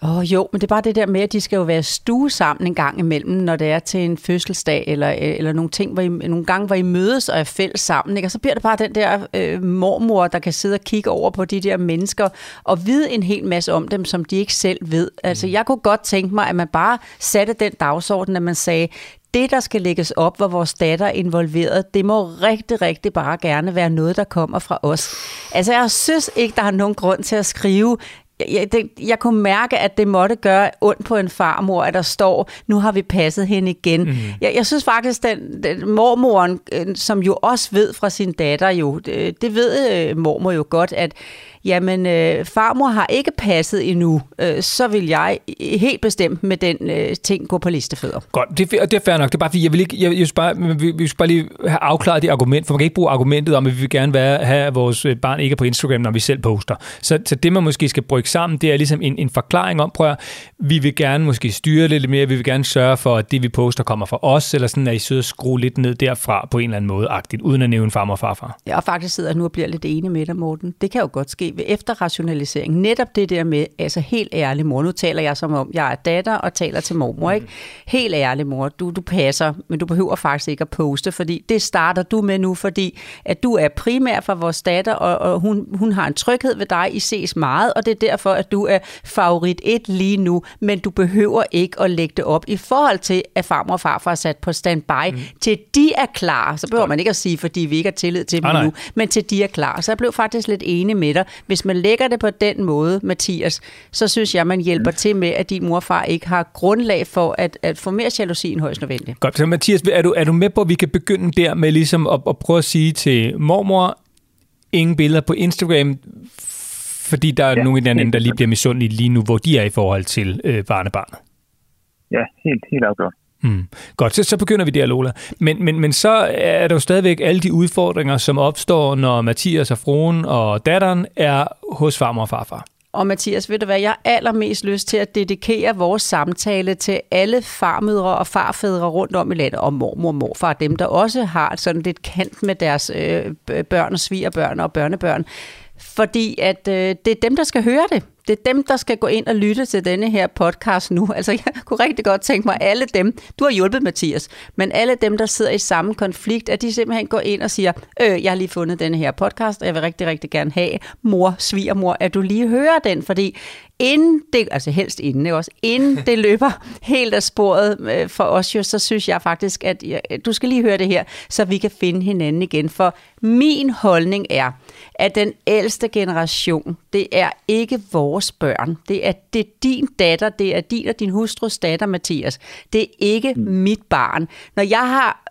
Åh oh, jo, men det er bare det der med, at de skal jo være stue sammen en gang imellem, når det er til en fødselsdag, eller, eller nogle ting, hvor I, nogle gange, hvor I mødes og er fælles sammen. Ikke? Og så bliver det bare den der øh, mormor, der kan sidde og kigge over på de der mennesker, og vide en hel masse om dem, som de ikke selv ved. Altså, jeg kunne godt tænke mig, at man bare satte den dagsorden, at man sagde, det, der skal lægges op, hvor vores datter er involveret, det må rigtig, rigtig bare gerne være noget, der kommer fra os. Altså, jeg synes ikke, der er nogen grund til at skrive, jeg, det, jeg kunne mærke, at det måtte gøre ondt på en farmor, at der står, nu har vi passet hende igen. Mm. Jeg, jeg synes faktisk, den, den mormoren, øh, som jo også ved fra sin datter jo, det, det ved øh, mormor jo godt, at jamen øh, farmor har ikke passet endnu, øh, så vil jeg helt bestemt med den øh, ting gå på listefødder. Godt, det det er fair nok. Det er bare fordi, jeg vil ikke, jeg, jeg bare, vi, vi skal bare lige have afklaret det argument, for man kan ikke bruge argumentet om, at vi vil gerne være, have, at vores øh, barn ikke er på Instagram, når vi selv poster. Så, så det, man måske skal brygge sammen, det er ligesom en, en forklaring om, prøv at, vi vil gerne måske styre lidt mere, vi vil gerne sørge for, at det, vi poster, kommer fra os, eller sådan, at I sidder og skrue lidt ned derfra på en eller anden måde, agtigt, uden at nævne farmor og farfar. Jeg faktisk sidder nu og bliver lidt enig med dig, Morten. Det kan jo godt ske ved efterrationalisering. Netop det der med, altså helt ærlig mor, nu taler jeg som om, jeg er datter og taler til mormor, ikke? Helt ærlig mor, du, du passer, men du behøver faktisk ikke at poste, fordi det starter du med nu, fordi at du er primær for vores datter, og, og hun, hun har en tryghed ved dig, I ses meget, og det er derfor, at du er favorit et lige nu, men du behøver ikke at lægge det op i forhold til, at farmor og farfar er sat på standby, mm. til de er klar. Så behøver man ikke at sige, fordi vi ikke har tillid til dem Ah, nu, men til de er klar. Så jeg blev faktisk lidt enig med dig. Hvis man lægger det på den måde, Mathias, så synes jeg, man hjælper til med, at din morfar ikke har grundlag for at, at få mere jalousi end højst nødvendigt. Godt, så Mathias, er du, er du med på, at vi kan begynde der med ligesom at, at prøve at sige til mormor, ingen billeder på Instagram, fordi der er ja, nogle i den anden, der lige bliver misundelige lige nu, hvor de er i forhold til øh, barnebarnet. Ja, helt, helt afgjort. Mm. Godt, så, så begynder vi der, Lola. Men, men, men så er der jo stadigvæk alle de udfordringer, som opstår, når Mathias og fruen og datteren er hos farmor og farfar. Og Mathias, ved du hvad, jeg har allermest lyst til at dedikere vores samtale til alle farmødre og farfædre rundt om i landet, og mormor og morfar, dem der også har sådan lidt kant med deres øh, børn og svigerbørn og børnebørn. Fordi at øh, det er dem, der skal høre det. Det er dem, der skal gå ind og lytte til denne her podcast nu. Altså, jeg kunne rigtig godt tænke mig, alle dem, du har hjulpet Mathias, men alle dem, der sidder i samme konflikt, at de simpelthen går ind og siger, øh, jeg har lige fundet denne her podcast, og jeg vil rigtig, rigtig gerne have, mor, svigermor, at du lige hører den, fordi inden det, altså helst inden, ikke også, inden det løber helt af sporet øh, for os jo, så synes jeg faktisk, at jeg, du skal lige høre det her, så vi kan finde hinanden igen. For min holdning er, at den ældste generation, det er ikke vores børn. Det er, det er din datter, det er din og din hustrus datter, Mathias. Det er ikke mm. mit barn. Når jeg har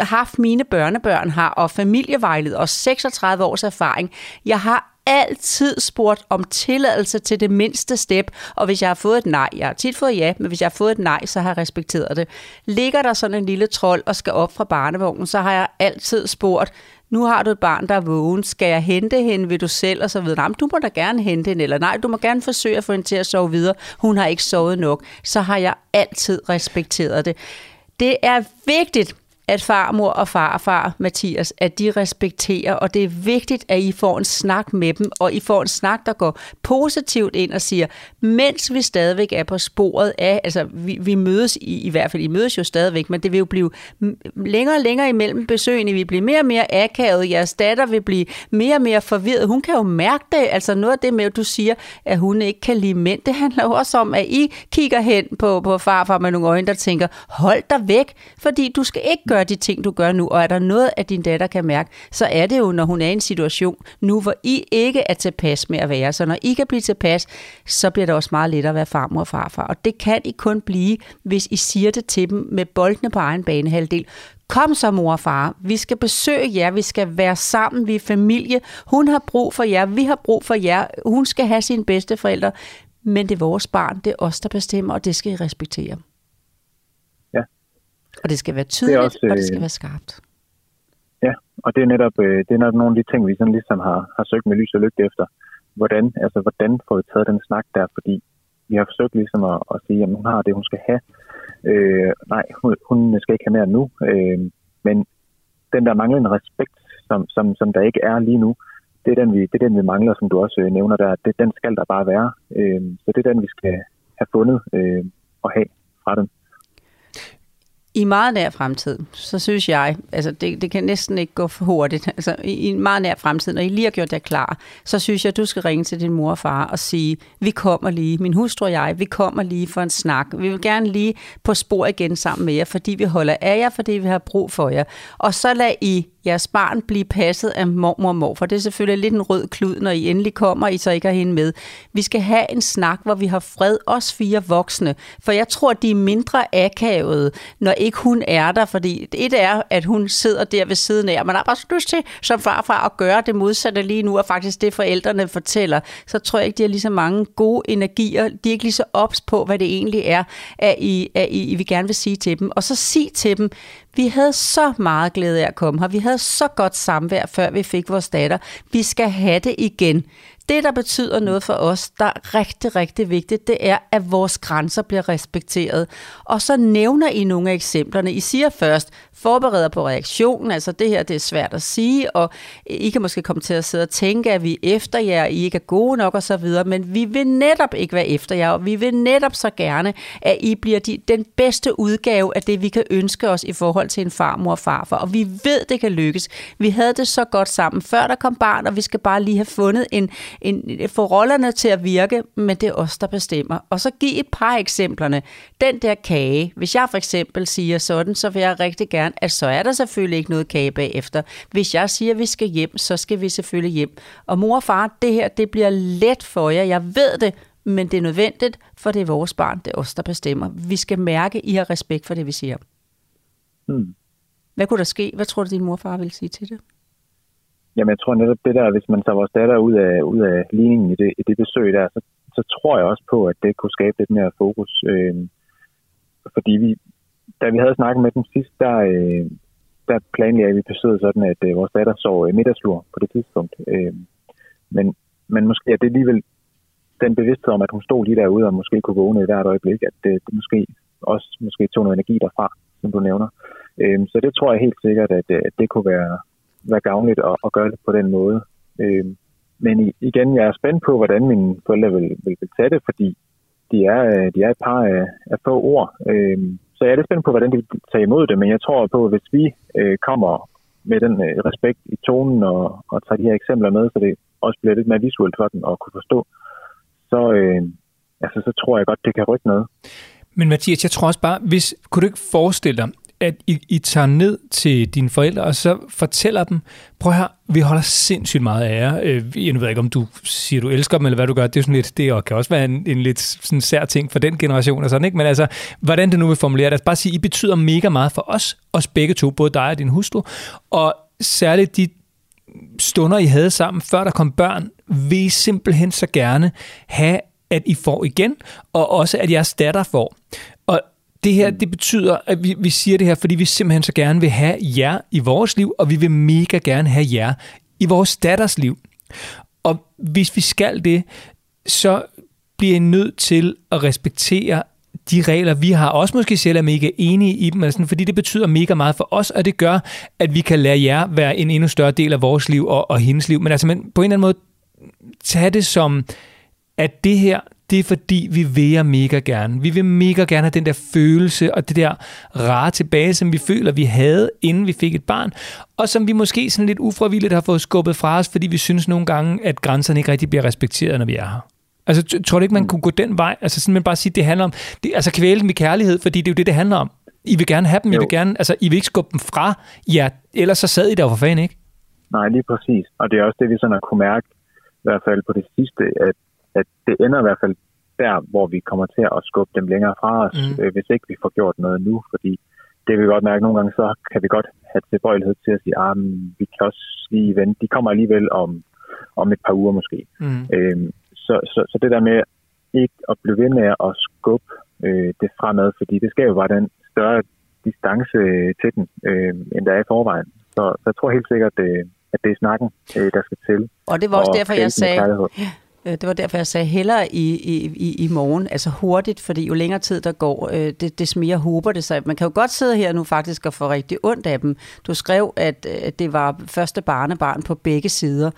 haft mine børnebørn her, og familievejled og 36 års erfaring, jeg har altid spurgt om tilladelse til det mindste step, og hvis jeg har fået et nej, jeg har tit fået ja, men hvis jeg har fået et nej, så har jeg respekteret det. Ligger der sådan en lille trold og skal op fra barnevognen, så har jeg altid spurgt, nu har du et barn, der er vågen, skal jeg hente hende, vil du selv, og så videre. Nej, men du må da gerne hente hende, eller nej, du må gerne forsøge at få hende til at sove videre. Hun har ikke sovet nok. Så har jeg altid respekteret det. Det er vigtigt, at farmor og farfar, Mathias, at de respekterer, og det er vigtigt, at I får en snak med dem, og I får en snak, der går positivt ind og siger, mens vi stadigvæk er på sporet af, altså vi, vi mødes i, i hvert fald, I mødes jo stadigvæk, men det vil jo blive længere og længere imellem besøgende, vi bliver mere og mere akavet, jeres datter vil blive mere og mere forvirret, hun kan jo mærke det, altså noget af det med, at du siger, at hun ikke kan lide mænd, det handler jo også om, at I kigger hen på, på farfar med nogle øjne, der tænker, hold dig væk, fordi du skal ikke gøre de ting, du gør nu, og er der noget, at din datter kan mærke, så er det jo, når hun er i en situation nu, hvor I ikke er tilpas med at være. Så når I kan blive tilpas, så bliver det også meget lettere at være farmor og farfar. Og det kan I kun blive, hvis I siger det til dem med boldene på egen banehalvdel. Kom så, mor og far. Vi skal besøge jer. Vi skal være sammen. Vi er familie. Hun har brug for jer. Vi har brug for jer. Hun skal have sine bedste forældre. Men det er vores barn. Det er os, der bestemmer, og det skal I respektere. Og det skal være tydeligt, også, og det øh, skal være skarpt. Ja, og det er netop, øh, det er netop nogle af de ting, vi sådan ligesom har, har søgt med lys og lygte efter. Hvordan, altså, hvordan får vi taget den snak der? Fordi vi har forsøgt ligesom at, at sige, at hun har det, hun skal have. Øh, nej, hun, hun skal ikke have mere nu. Øh, men den der manglende respekt, som, som, som der ikke er lige nu, det er, den, vi, det er den, vi mangler, som du også øh, nævner der. Det, den skal der bare være. Øh, så det er den, vi skal have fundet øh, og have fra dem. I meget nær fremtid, så synes jeg, altså det, det kan næsten ikke gå for hurtigt, altså i, i en meget nær fremtid, når I lige har gjort det klar, så synes jeg, at du skal ringe til din mor og far og sige, vi kommer lige, min hustru og jeg, vi kommer lige for en snak. Vi vil gerne lige på spor igen sammen med jer, fordi vi holder af jer, fordi vi har brug for jer. Og så lad I jeres barn blive passet af mormor og morfar. Det er selvfølgelig lidt en rød klud, når I endelig kommer, I så ikke har hende med. Vi skal have en snak, hvor vi har fred, os fire voksne. For jeg tror, de er mindre akavede, når ikke, hun er der, fordi et er, at hun sidder der ved siden af, og man har bare lyst til som farfar at gøre det modsatte lige nu, og faktisk det forældrene fortæller, så tror jeg ikke, de har lige så mange gode energier. De er ikke lige så ops på, hvad det egentlig er, at I, at I, I vil gerne vil sige til dem. Og så sig til dem, vi havde så meget glæde af at komme her. Vi havde så godt samvær, før vi fik vores datter. Vi skal have det igen. Det, der betyder noget for os, der er rigtig, rigtig vigtigt, det er, at vores grænser bliver respekteret. Og så nævner I nogle af eksemplerne. I siger først, forbereder på reaktionen, altså det her, det er svært at sige, og I kan måske komme til at sidde og tænke, at vi er efter jer, I ikke er gode nok osv., men vi vil netop ikke være efter jer, og vi vil netop så gerne, at I bliver de, den bedste udgave af det, vi kan ønske os i forhold til en farmor og farfar, og vi ved, det kan lykkes. Vi havde det så godt sammen, før der kom barn, og vi skal bare lige have fundet en, en, få rollerne til at virke, men det er os, der bestemmer. Og så giv et par eksemplerne. Den der kage, hvis jeg for eksempel siger sådan, så vil jeg rigtig gerne, at så er der selvfølgelig ikke noget kage bagefter. Hvis jeg siger, at vi skal hjem, så skal vi selvfølgelig hjem. Og mor og far, det her, det bliver let for jer. Jeg ved det, men det er nødvendigt, for det er vores barn, det er os, der bestemmer. Vi skal mærke, at I har respekt for det, vi siger. Hmm. Hvad kunne der ske? Hvad tror du, din mor og far ville sige til det? Jamen, jeg tror netop det der, hvis man tager vores datter ud af, ud af ligningen i det, i det besøg der, så, så tror jeg også på, at det kunne skabe lidt mere fokus. Øh, fordi vi, da vi havde snakket med dem sidst, der, øh, der planlagde vi besøget sådan, at øh, vores datter sov øh, middagslur på det tidspunkt. Øh, men, men måske er det alligevel den bevidsthed om, at hun stod lige derude og måske kunne vågne i hvert øjeblik, at det, det måske også måske tog noget energi derfra, som du nævner. Øh, så det tror jeg helt sikkert, at, øh, at det kunne være, være gavnligt at, at gøre det på den måde. Øh, men igen, jeg er spændt på, hvordan mine forældre vil, vil, vil tage det, fordi de er, øh, de er et par af, af få ord. Øh, så jeg er lidt spændt på, hvordan de vil tage imod det, men jeg tror på, at hvis vi øh, kommer med den øh, respekt i tonen og, og tager de her eksempler med, så det også bliver lidt mere visuelt for dem at kunne forstå, så, øh, altså, så tror jeg godt, det kan rykke noget. Men Mathias, jeg tror også bare, hvis, kunne du ikke forestille dig, at I, I tager ned til dine forældre, og så fortæller dem, prøv her, vi holder sindssygt meget af jer. Øh, jeg ved ikke, om du siger, du elsker dem, eller hvad du gør. Det er sådan lidt, det kan også være en, en lidt sådan sær ting for den generation og sådan, ikke? Men altså, hvordan det nu vil formulere det. Altså bare sige, I betyder mega meget for os, os begge to, både dig og din hustru. Og særligt de stunder, I havde sammen, før der kom børn, vil I simpelthen så gerne have, at I får igen, og også at jeres datter får. Og det her, det betyder, at vi, vi siger det her, fordi vi simpelthen så gerne vil have jer i vores liv, og vi vil mega gerne have jer i vores datters liv. Og hvis vi skal det, så bliver I nødt til at respektere de regler, vi har. Også måske selv er mega enige i dem, altså, fordi det betyder mega meget for os, og det gør, at vi kan lade jer være en endnu større del af vores liv og, og hendes liv. Men altså, men på en eller anden måde, tage det som, at det her, det er fordi, vi vil jer mega gerne. Vi vil mega gerne have den der følelse og det der rare tilbage, som vi føler, vi havde, inden vi fik et barn, og som vi måske sådan lidt ufravilligt har fået skubbet fra os, fordi vi synes nogle gange, at grænserne ikke rigtig bliver respekteret, når vi er her. Altså, tror du ikke, man kunne gå den vej? Altså, sådan man bare sige, det handler om, det, altså kvæle dem i kærlighed, fordi det er jo det, det handler om. I vil gerne have dem, jo. I vil gerne, altså, I vil ikke skubbe dem fra jer, ellers så sad I der for fanden, ikke? Nej, lige præcis. Og det er også det, vi sådan har kunne mærke, i hvert fald på det sidste, at at det ender i hvert fald der, hvor vi kommer til at skubbe dem længere fra os, mm. øh, hvis ikke vi får gjort noget nu, fordi det vi godt mærke, nogle gange så kan vi godt have tilbøjelighed til at sige, at ah, vi kan også lige vente. De kommer alligevel om, om et par uger måske. Mm. Øhm, så, så, så det der med ikke at blive ved med at skubbe øh, det fremad, fordi det skal jo være den større distance til den, øh, end der er i forvejen. Så, så jeg tror helt sikkert, at, øh, at det er snakken, øh, der skal til. Og det var også derfor, jeg sagde, Øh, det var derfor, jeg sagde hellere i, i, i morgen, altså hurtigt, fordi jo længere tid der går, øh, det, des mere håber det sig. Man kan jo godt sidde her nu faktisk og få rigtig ondt af dem. Du skrev, at, at det var første barnebarn på begge sider,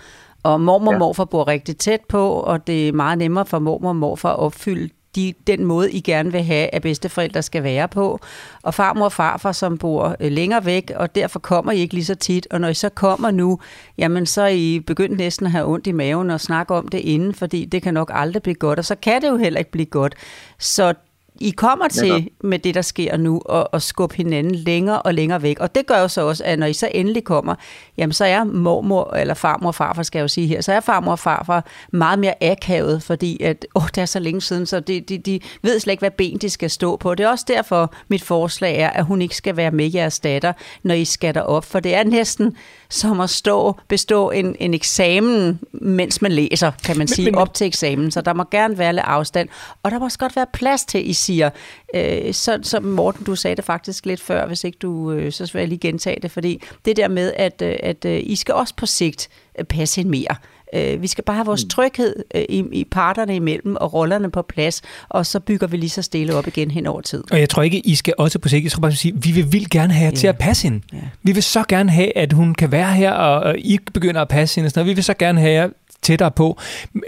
og mormor og morfar bor rigtig tæt på, og det er meget nemmere for mormor og morfar at opfylde de, den måde, I gerne vil have, at bedsteforældre skal være på. Og farmor og farfar, som bor øh, længere væk, og derfor kommer I ikke lige så tit. Og når I så kommer nu, jamen så er I begyndt næsten at have ondt i maven og snakke om det inden, fordi det kan nok aldrig blive godt. Og så kan det jo heller ikke blive godt. Så i kommer til Netop. med det, der sker nu, og, og skubbe hinanden længere og længere væk. Og det gør jo så også, at når I så endelig kommer, jamen så er mormor, eller farmor og farfar, skal jeg jo sige her, så er farmor og farfar meget mere akavet, fordi at, åh, det er så længe siden, så de, de, de ved slet ikke, hvad ben de skal stå på. Det er også derfor, mit forslag er, at hun ikke skal være med jeres datter, når I skal derop, for det er næsten som at stå, bestå en, en eksamen, mens man læser, kan man sige, men- op til eksamen. Så der må gerne være lidt afstand, og der må også godt være plads til, I siger, øh, så, så Morten, du sagde det faktisk lidt før, hvis ikke du, øh, så vil jeg lige gentage det, fordi det der med, at, øh, at øh, I skal også på sigt øh, passe ind mere. Øh, vi skal bare have vores tryghed øh, i, i parterne imellem og rollerne på plads, og så bygger vi lige så stille op igen hen over tid. Og jeg tror ikke, I skal også på sigt. Jeg tror bare, sige, vi vil vildt gerne have jer til Ja. at passe hende. Ja. Vi vil så gerne have, at hun kan være her, og, og I begynder at passe hende. Og sådan noget. Vi vil så gerne have jer tættere på.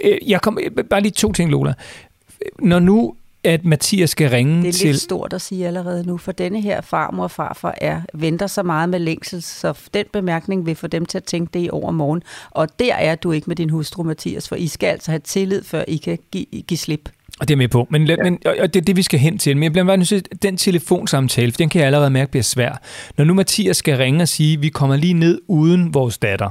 Øh, Jeg kom, bare lige to ting, Lola. Når nu, at Mathias skal ringe Det er til... lidt stort at sige allerede nu, for denne her farmor og farfar er, venter så meget med længsel, så den bemærkning vil få dem til at tænke det i over morgen. Og der er du ikke med din hustru, Mathias, for I skal altså have tillid, før I kan give, give slip. Og det er med på. Men, ja. men og det er det, vi skal hen til. Men jeg bliver bare nødt til, den telefonsamtale, for den kan jeg allerede mærke bliver svær. Når nu Mathias skal ringe og sige, at vi kommer lige ned uden vores datter.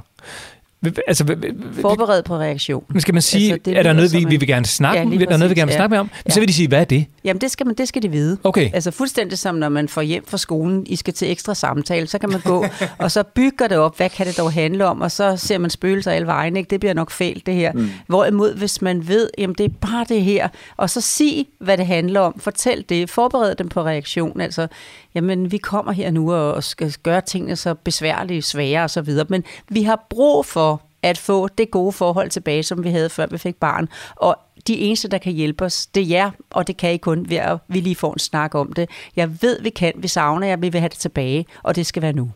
Altså, h- h- Forbered på reaktion. men skal man sige, Altså, det er der noget, vi, vi vil gerne snakke Ja, Er der noget, vi præcis, gerne vil ja. snakke med om? Men så Ja. vil de sige, hvad er det? Jamen, det skal, man, det skal de vide. Okay. Altså fuldstændig som når man får hjem fra skolen, I skal til ekstra samtale, så kan man gå, og så bygger det op, hvad kan det dog handle om, og så ser man spøgelser alle vejen, ikke? det bliver nok fælt det her. Mm. Hvorimod, hvis man ved, jamen det er bare det her, og så sig, hvad det handler om, fortæl det, forbered dem på reaktion, altså, jamen vi kommer her nu og skal gøre tingene så besværlige, svære og så videre, men vi har brug for at få det gode forhold tilbage, som vi havde før vi fik barn. Og de eneste, der kan hjælpe os, det er jer, og det kan I kun ved at vi lige får en snak om det. Jeg ved, vi kan, vi savner jer, vi vil have det tilbage, og det skal være nu.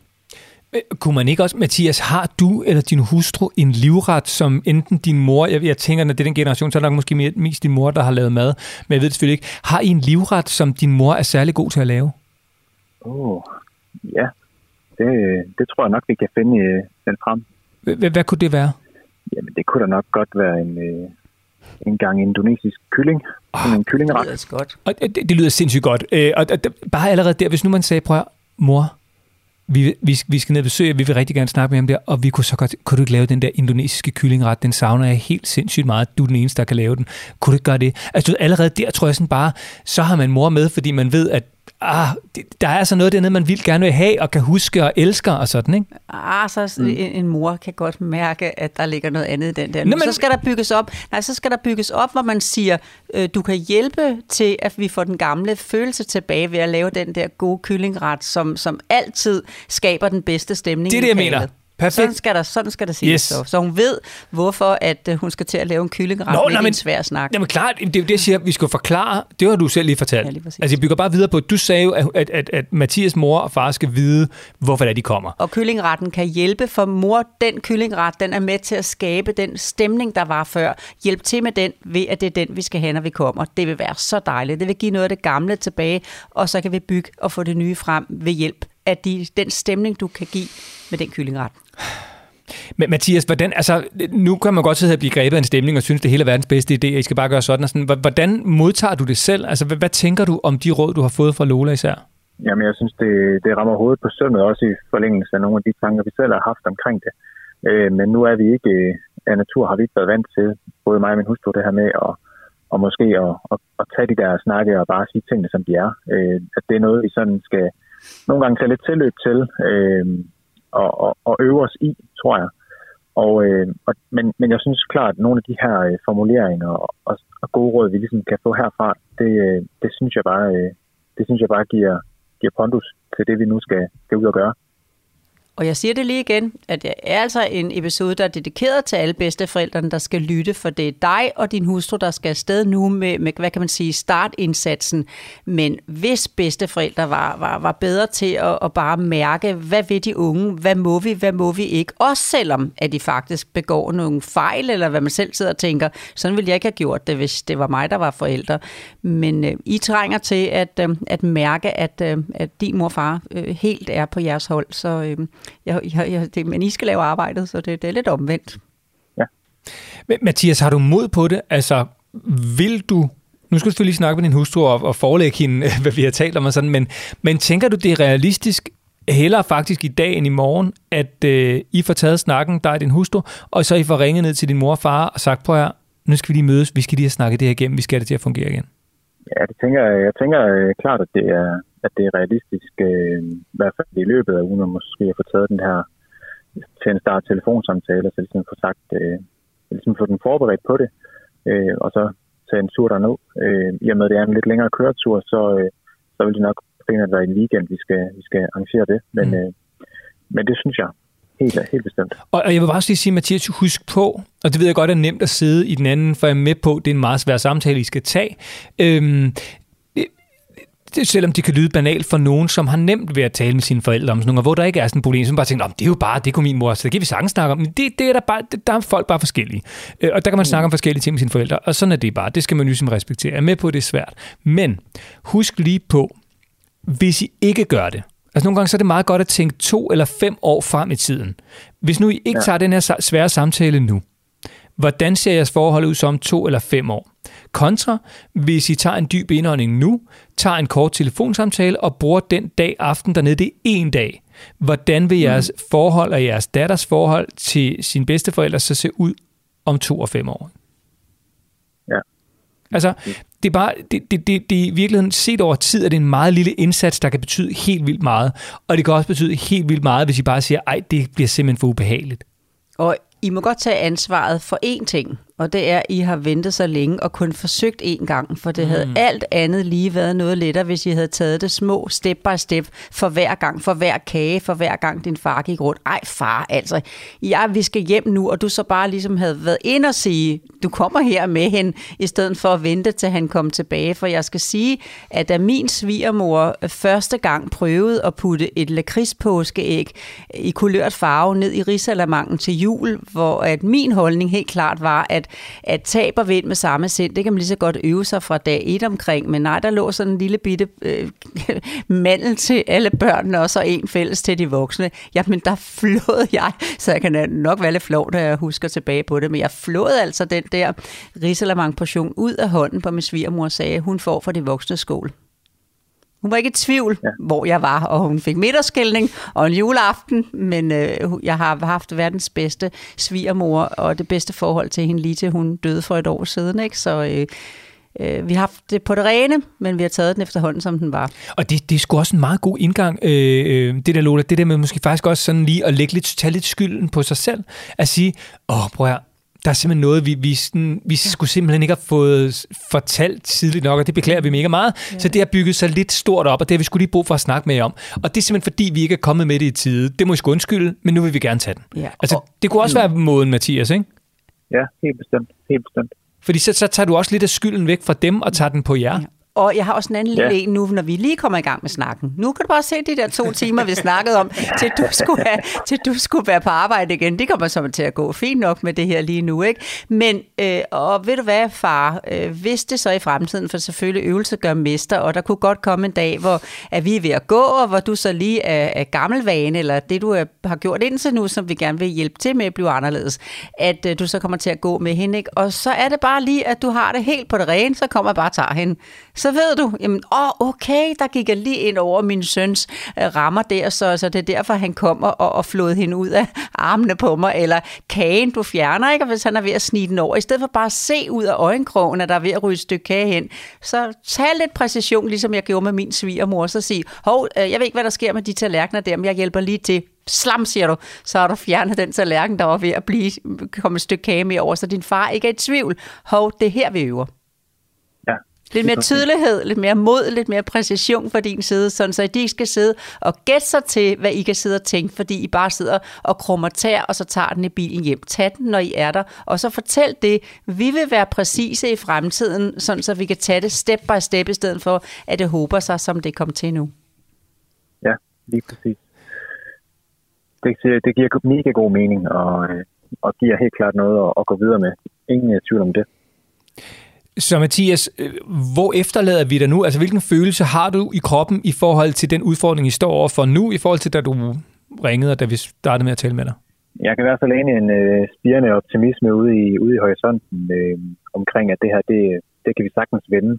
Øh, kunne man ikke også, Mathias, har du eller din hustru en livret, som enten din mor, jeg, jeg tænker, når det er den generation, så er det nok måske mest din mor, der har lavet mad, men jeg ved det selvfølgelig ikke. Har I en livret, som din mor er særlig god til at lave? Åh, oh, ja. Det, det tror jeg nok, vi kan finde, øh, finde frem. Hvad, hvad kunne det være? Jamen, det kunne da nok godt være en, øh, en gang indonesisk kylling. Sådan en Det kyllingeret. lyder godt. Og det, det lyder sindssygt godt. Øh, og, og, bare allerede der, hvis nu man sagde, prøv at, mor, vi, vi, vi skal ned og besøge, vi vil rigtig gerne snakke med ham der, og vi kunne så godt, kunne du ikke lave den der indonesiske kyllingret, den savner jeg helt sindssygt meget, du er den eneste, der kan lave den. Kunne du ikke gøre det? Altså allerede der tror jeg sådan bare, så har man mor med, fordi man ved, at ah, det, der er altså noget dernede, man vil gerne vil have, og kan huske og elsker og sådan, ikke? Ah, så mm. en, en mor kan godt mærke, at der ligger noget andet i den der. Nu, Nå, men- så skal der bygges op. Nej, så skal der bygges op, hvor man siger, øh, du kan hjælpe til, at vi får den gamle følelse tilbage ved at lave den der gode kyllingret, som, som altid skaber den bedste stemning Det er i det, jeg mener. Perfekt. Sådan skal der, sådan skal der sige Yes. så. så hun ved, hvorfor at øh, hun skal til at lave en kyllingret Nå, nej, men- en svær snak. Jamen klart, det er jo det, jeg siger, vi skal forklare, det har du selv lige fortalt. Ja, lige præcis. altså jeg bygger bare videre på, du sagde jo, at, at, at, at Mathias mor og far skal vide, hvorfor det er, de kommer. Og kyllingretten kan hjælpe, for mor, den kyllingret, den er med til at skabe den stemning, der var før. Hjælp til med den, ved at det er den, vi skal have, når vi kommer. Det vil være så dejligt. Det vil give noget af det gamle tilbage, og så kan vi bygge og få det nye frem ved hjælp af de, den stemning, du kan give med den kyllingret. Men Mathias, hvordan, altså, nu kan man godt sidde her og blive grebet af en stemning og synes, det er hele verdens bedste idé, at I skal bare gøre sådan og sådan. Hvordan modtager du det selv? Altså, hvad, hvad tænker du om de råd, du har fået fra Lola især? Jamen, jeg synes, det, det rammer hovedet på sømmet, også i forlængelse af nogle af de tanker, vi selv har haft omkring det. Øh, men nu er vi ikke, øh, af natur har vi ikke været vant til, både mig og min hustru, det her med at, og måske at, at, at tage de der snakke og bare sige tingene, som de er. Øh, at det er noget, vi sådan skal nogle gange tage lidt tilløb til øh, og, og, og øve os i, tror jeg. Og, øh, og, men, men jeg synes klart, at nogle af de her øh, formuleringer og, og, og gode råd, vi ligesom kan få herfra, det, øh, det synes jeg bare, øh, det synes jeg bare giver, giver pondus til det, vi nu skal, skal ud og gøre. Og jeg siger det lige igen, at det er altså en episode, der er dedikeret til alle bedsteforældrene, der skal lytte, for det er dig og din hustru, der skal afsted nu med, med hvad kan man sige, startindsatsen. Men hvis bedsteforældre var, var, var bedre til at, at bare mærke, hvad vil de unge, hvad må vi, hvad må vi ikke, også selvom at de faktisk begår nogle fejl, eller hvad man selv sidder og tænker, sådan ville jeg ikke have gjort det, hvis det var mig, der var forældre. Men øh, I trænger til at, øh, at mærke, at, øh, at din mor og far øh, helt er på jeres hold, så øh, jeg, jeg, jeg, det, men I skal lave arbejdet, så det, det er lidt omvendt. Men Mathias, har du mod på det? Altså, vil du nu skal du selvfølgelig snakke med din hustru og, og forelægge hende, hvad vi har talt om og sådan, men, men tænker du, det er realistisk, hellere faktisk i dag end i morgen, at øh, I får taget snakken, dig og din hustru, og så I får ringet ned til din mor og far og sagt, prøv her, nu skal vi lige mødes, vi skal lige have snakket det her igennem, vi skal have det til at fungere igen. Ja, det tænker, jeg jeg tænker øh, klart, at det er, at det er realistisk, øh, i hvert fald i løbet af ugen, at måske at få taget den her til en start telefonsamtale, så ligesom få sagt, øh, ligesom få den forberedt på det, øh, og så tage en tur derned. Øh, I og med, at det er en lidt længere køretur, så, øh, så vil det nok primært være en weekend, vi skal, vi skal arrangere det. Men, mm. øh, men det synes jeg helt, helt bestemt. Og jeg vil bare lige sige, Mathias, husk på, og det ved jeg godt er nemt at sidde i den anden, for jeg er med på, det er en meget svær samtale, I skal tage. Øhm, det, selvom det kan lyde banalt for nogen, som har nemt ved at tale med sine forældre om sådan nogle, hvor der ikke er sådan et problem, som bare tænker, det er jo bare, det kunne min mor, så det kan vi sagtens snakke om. Men det, det er der, bare, det, der er folk bare forskellige. Øh, og der kan man snakke om forskellige ting med sine forældre, og sådan er det bare. Det skal man jo ligesom respektere. Jeg er med på, at det er svært. Men husk lige på, hvis I ikke gør det, Altså nogle gange så er det meget godt at tænke to eller fem år frem i tiden. Hvis nu I ikke ja. tager den her svære samtale nu, hvordan ser jeres forhold ud som to eller fem år? Kontra, hvis I tager en dyb indånding nu, tager en kort telefonsamtale og bruger den dag aften dernede, det er en dag. Hvordan vil jeres mm. forhold og jeres datters forhold til sine bedsteforældre så se ud om to og fem år? Ja. Altså, det er bare, det, det, det, det er i virkeligheden set over tid, at det er en meget lille indsats, der kan betyde helt vildt meget. Og det kan også betyde helt vildt meget, hvis I bare siger, ej, det bliver simpelthen for ubehageligt. Og I må godt tage ansvaret for én ting, og det er, at I har ventet så længe og kun forsøgt én gang, for det mm. havde alt andet lige været noget lettere, hvis I havde taget det små step by step for hver gang, for hver kage, for hver gang din far gik rundt. Ej far, altså, ja, vi skal hjem nu, og du så bare ligesom havde været ind og sige, du kommer her med hende, i stedet for at vente til han kom tilbage, for jeg skal sige, at da min svigermor første gang prøvede at putte et lakridspåskeæg i kulørt farve ned i risalamangen til jul, hvor at min holdning helt klart var, at at tab og vind med samme sind, det kan man lige så godt øve sig fra dag et omkring, men nej, der lå sådan en lille bitte øh, mandel til alle børnene, og så en fælles til de voksne. Jamen, der flåede jeg, så jeg kan nok være lidt flov, da jeg husker tilbage på det, men jeg flåede altså den der risalamang portion ud af hånden på min svigermor sagde, hun får for de voksne skål. Hun var ikke i tvivl, ja. hvor jeg var, og hun fik middagskældning og en juleaften, men øh, jeg har haft verdens bedste svigermor og det bedste forhold til hende lige til hun døde for et år siden. Ikke? Så øh, øh, vi har haft det på det rene, men vi har taget den efterhånden, som den var. Og det, det er sgu også en meget god indgang, øh, øh, det der Lola, det der med måske faktisk også sådan lige at lægge lidt, tage lidt skylden på sig selv, at sige, åh, prøv at der er simpelthen noget, vi, vi, sådan, vi skulle simpelthen ikke have fået fortalt tidligt nok, og det beklager vi mega meget. Ja. Så det har bygget sig lidt stort op, og det har vi skulle lige brug for at snakke med jer om. Og det er simpelthen fordi, vi ikke er kommet med det i tide. Det må I sgu undskylde, men nu vil vi gerne tage den. Ja. Altså, det kunne også være måden, Mathias, ikke? Ja, helt bestemt. Helt bestemt. Fordi så, så tager du også lidt af skylden væk fra dem og tager den på jer. Ja. Og jeg har også en anden lille ja. en nu, når vi lige kommer i gang med snakken. Nu kan du bare se de der to timer, vi snakkede om, til du skulle, have, til du skulle være på arbejde igen. Det kommer så til at gå fint nok med det her lige nu. ikke? Men, øh, og ved du hvad, far, øh, hvis det så i fremtiden, for selvfølgelig øvelse gør mester, og der kunne godt komme en dag, hvor at vi er ved at gå, og hvor du så lige er, er gammel vane, eller det du har gjort indtil nu, som vi gerne vil hjælpe til med at blive anderledes, at øh, du så kommer til at gå med hende. Ikke? Og så er det bare lige, at du har det helt på det rene, så kommer bare og tager hende så ved du, jamen, åh, okay, der gik jeg lige ind over min søns øh, rammer der, så, så det er derfor, han kommer og, og flåede hende ud af armene på mig, eller kagen, du fjerner, ikke? Og hvis han er ved at snige den over, i stedet for bare at se ud af øjenkrogen, at der er ved at ryge et stykke kage hen, så tag lidt præcision, ligesom jeg gjorde med min svigermor, så sig, hov, øh, jeg ved ikke, hvad der sker med de tallerkener der, men jeg hjælper lige til. Slam, siger du, så har du fjernet den tallerken, der var ved at blive, komme et stykke kage med over, så din far ikke er i tvivl. Hov, det er her, vi øver. Lidt mere tydelighed, lidt mere mod, lidt mere præcision for din side, sådan så de ikke skal sidde og gætte sig til, hvad I kan sidde og tænke, fordi I bare sidder og krummer tær, og så tager den i bilen hjem. Tag den, når I er der, og så fortæl det. Vi vil være præcise i fremtiden, sådan så vi kan tage det step by step, i stedet for, at det håber sig, som det kommer til nu. Ja, lige præcis. Det, det giver mega god mening, og, øh, og giver helt klart noget at, at gå videre med. Ingen tvivl om det. Så Mathias, øh, hvor efterlader vi dig nu? Altså, hvilken følelse har du i kroppen i forhold til den udfordring, I står overfor nu, i forhold til da du ringede, og da vi startede med at tale med dig? jeg kan i hvert fald ane en øh, spirende optimisme ude i, ude i horisonten øh, omkring, at det her, det, det kan vi sagtens vende.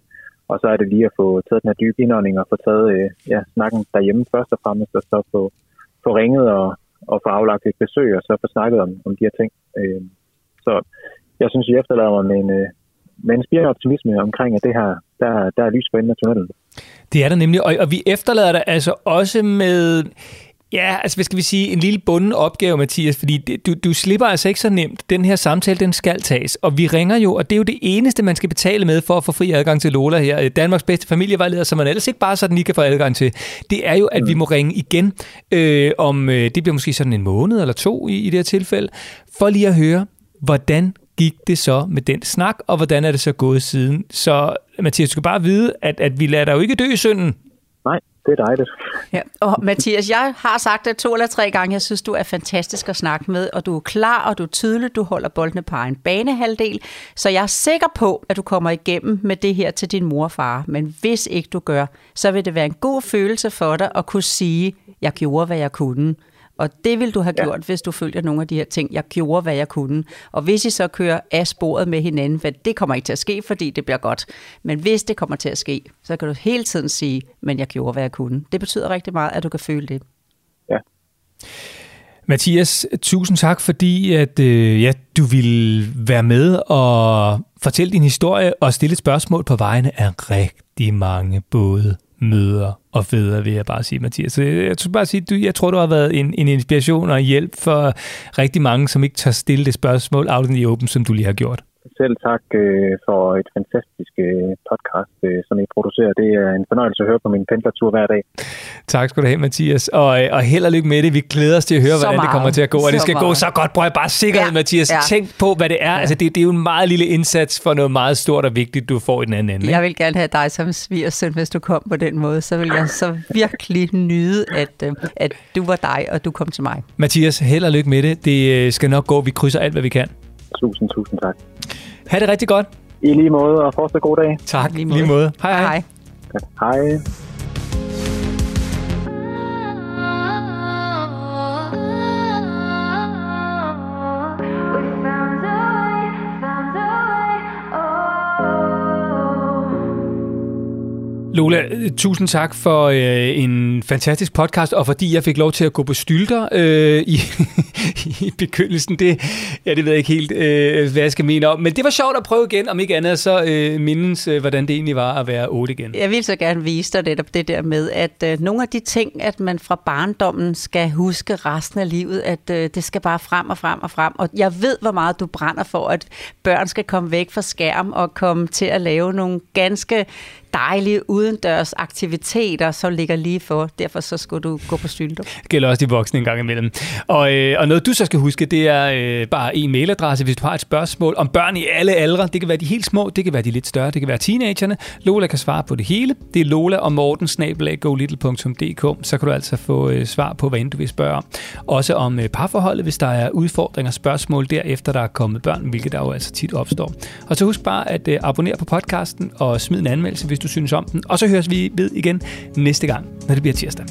Og så er det lige at få taget den her dybe indånding og få taget øh, ja, snakken derhjemme først og fremmest, og så få, få ringet og, og få aflagt et besøg, og så få snakket om, om de her ting. Øh, så jeg synes, vi efterlader mig med en, øh, med en spirende optimisme omkring, at det her, der, der er lys på enden af tunnelen. Det er der nemlig, og, og vi efterlader dig altså også med Ja, altså hvad skal vi sige, en lille bunden opgave, Mathias, fordi du, du slipper altså ikke så nemt. Den her samtale, den skal tages, og vi ringer jo, og det er jo det eneste, man skal betale med for at få fri adgang til Lola her. Danmarks bedste familievejleder, som man ellers ikke bare sådan lige kan få adgang til. Det er jo, at vi må ringe igen øh, om, øh, det bliver måske sådan en måned eller to i, i det her tilfælde, for lige at høre, hvordan gik det så med den snak, og hvordan er det så gået siden? Så Mathias, du skal bare vide, at, at vi lader dig jo ikke dø i synden. Nej, det er dejligt. Ja, og Mathias, jeg har sagt det to eller tre gange, jeg synes, du er fantastisk at snakke med, og du er klar, og du er tydelig, du holder boldene på en banehalvdel, så jeg er sikker på, at du kommer igennem med det her til din mor og far. Men hvis ikke du gør, så vil det være en god følelse for dig at kunne sige, jeg gjorde, hvad jeg kunne. Og det vil du have ja. gjort, hvis du følger nogle af de her ting. Jeg gjorde, hvad jeg kunne. Og hvis I så kører af sporet med hinanden, for det kommer ikke til at ske, fordi det bliver godt. Men hvis det kommer til at ske, så kan du hele tiden sige, men jeg gjorde, hvad jeg kunne. Det betyder rigtig meget, at du kan føle det. Ja. Mathias, tusind tak, fordi at, øh, ja, du ville være med og fortælle din historie og stille et spørgsmål på vegne af rigtig mange både møder og fædre, vil jeg bare sige, Mathias. Så jeg, jeg bare sige, du, jeg tror, du har været en, en inspiration og hjælp for rigtig mange, som ikke tør stille det spørgsmål out in the open, som du lige har gjort. Selv tak øh, for et fantastisk øh, podcast, øh, som I producerer. Det er en fornøjelse at høre på min pendlertur hver dag. Tak skal du have, Mathias. Og, øh, og held og lykke med det. Vi glæder os til at høre, så hvordan meget. det kommer til at gå. Og det skal meget. gå så godt. Prøv bare sikkerhed, ja. Mathias. Ja. Tænk på, hvad det er. Ja. Altså, det, det er jo en meget lille indsats for noget meget stort og vigtigt, du får i den anden ende. Jeg vil gerne have dig som svigersøn, hvis du kom på den måde. Så vil jeg så virkelig nyde, at, øh, at du var dig, og du kom til mig. Mathias, held og lykke med det. Det øh, skal nok gå. Vi krydser alt, hvad vi kan. Tusind, tusind tak. Ha' det rigtig godt. I lige måde, og fortsat god dag. Tak, lige måde. Lige måde. Hej, hej. Hej. hej. Lola, tusind tak for øh, en fantastisk podcast, og fordi jeg fik lov til at gå på stylter øh, i, i begyndelsen. Det, ja, det ved jeg ikke helt, øh, hvad jeg skal mene om. Men det var sjovt at prøve igen, om ikke andet så øh, mindes, øh, hvordan det egentlig var at være otte igen. Jeg vil så gerne vise dig det, det der med, at øh, nogle af de ting, at man fra barndommen skal huske resten af livet, at øh, det skal bare frem og frem og frem. Og jeg ved, hvor meget du brænder for, at børn skal komme væk fra skærm og komme til at lave nogle ganske dejlige udendørs aktiviteter, som ligger lige for. Derfor så skulle du gå på stylter. Gælder også de voksne en gang imellem. Og, øh, og noget du så skal huske, det er øh, bare en mailadresse, hvis du har et spørgsmål om børn i alle aldre. Det kan være de helt små, det kan være de lidt større, det kan være teenagerne. Lola kan svare på det hele. Det er Lola og Morten snabelaggolittle.dk. Så kan du altså få øh, svar på, hvad end du vil spørge om. Også om øh, parforholdet, hvis der er udfordringer, spørgsmål derefter, der er kommet børn, hvilket der jo altså tit opstår. Og så husk bare at øh, abonnere på podcasten og smid en anmeldelse, hvis du synes om den. Og så høres vi ved igen næste gang, når det bliver tirsdag.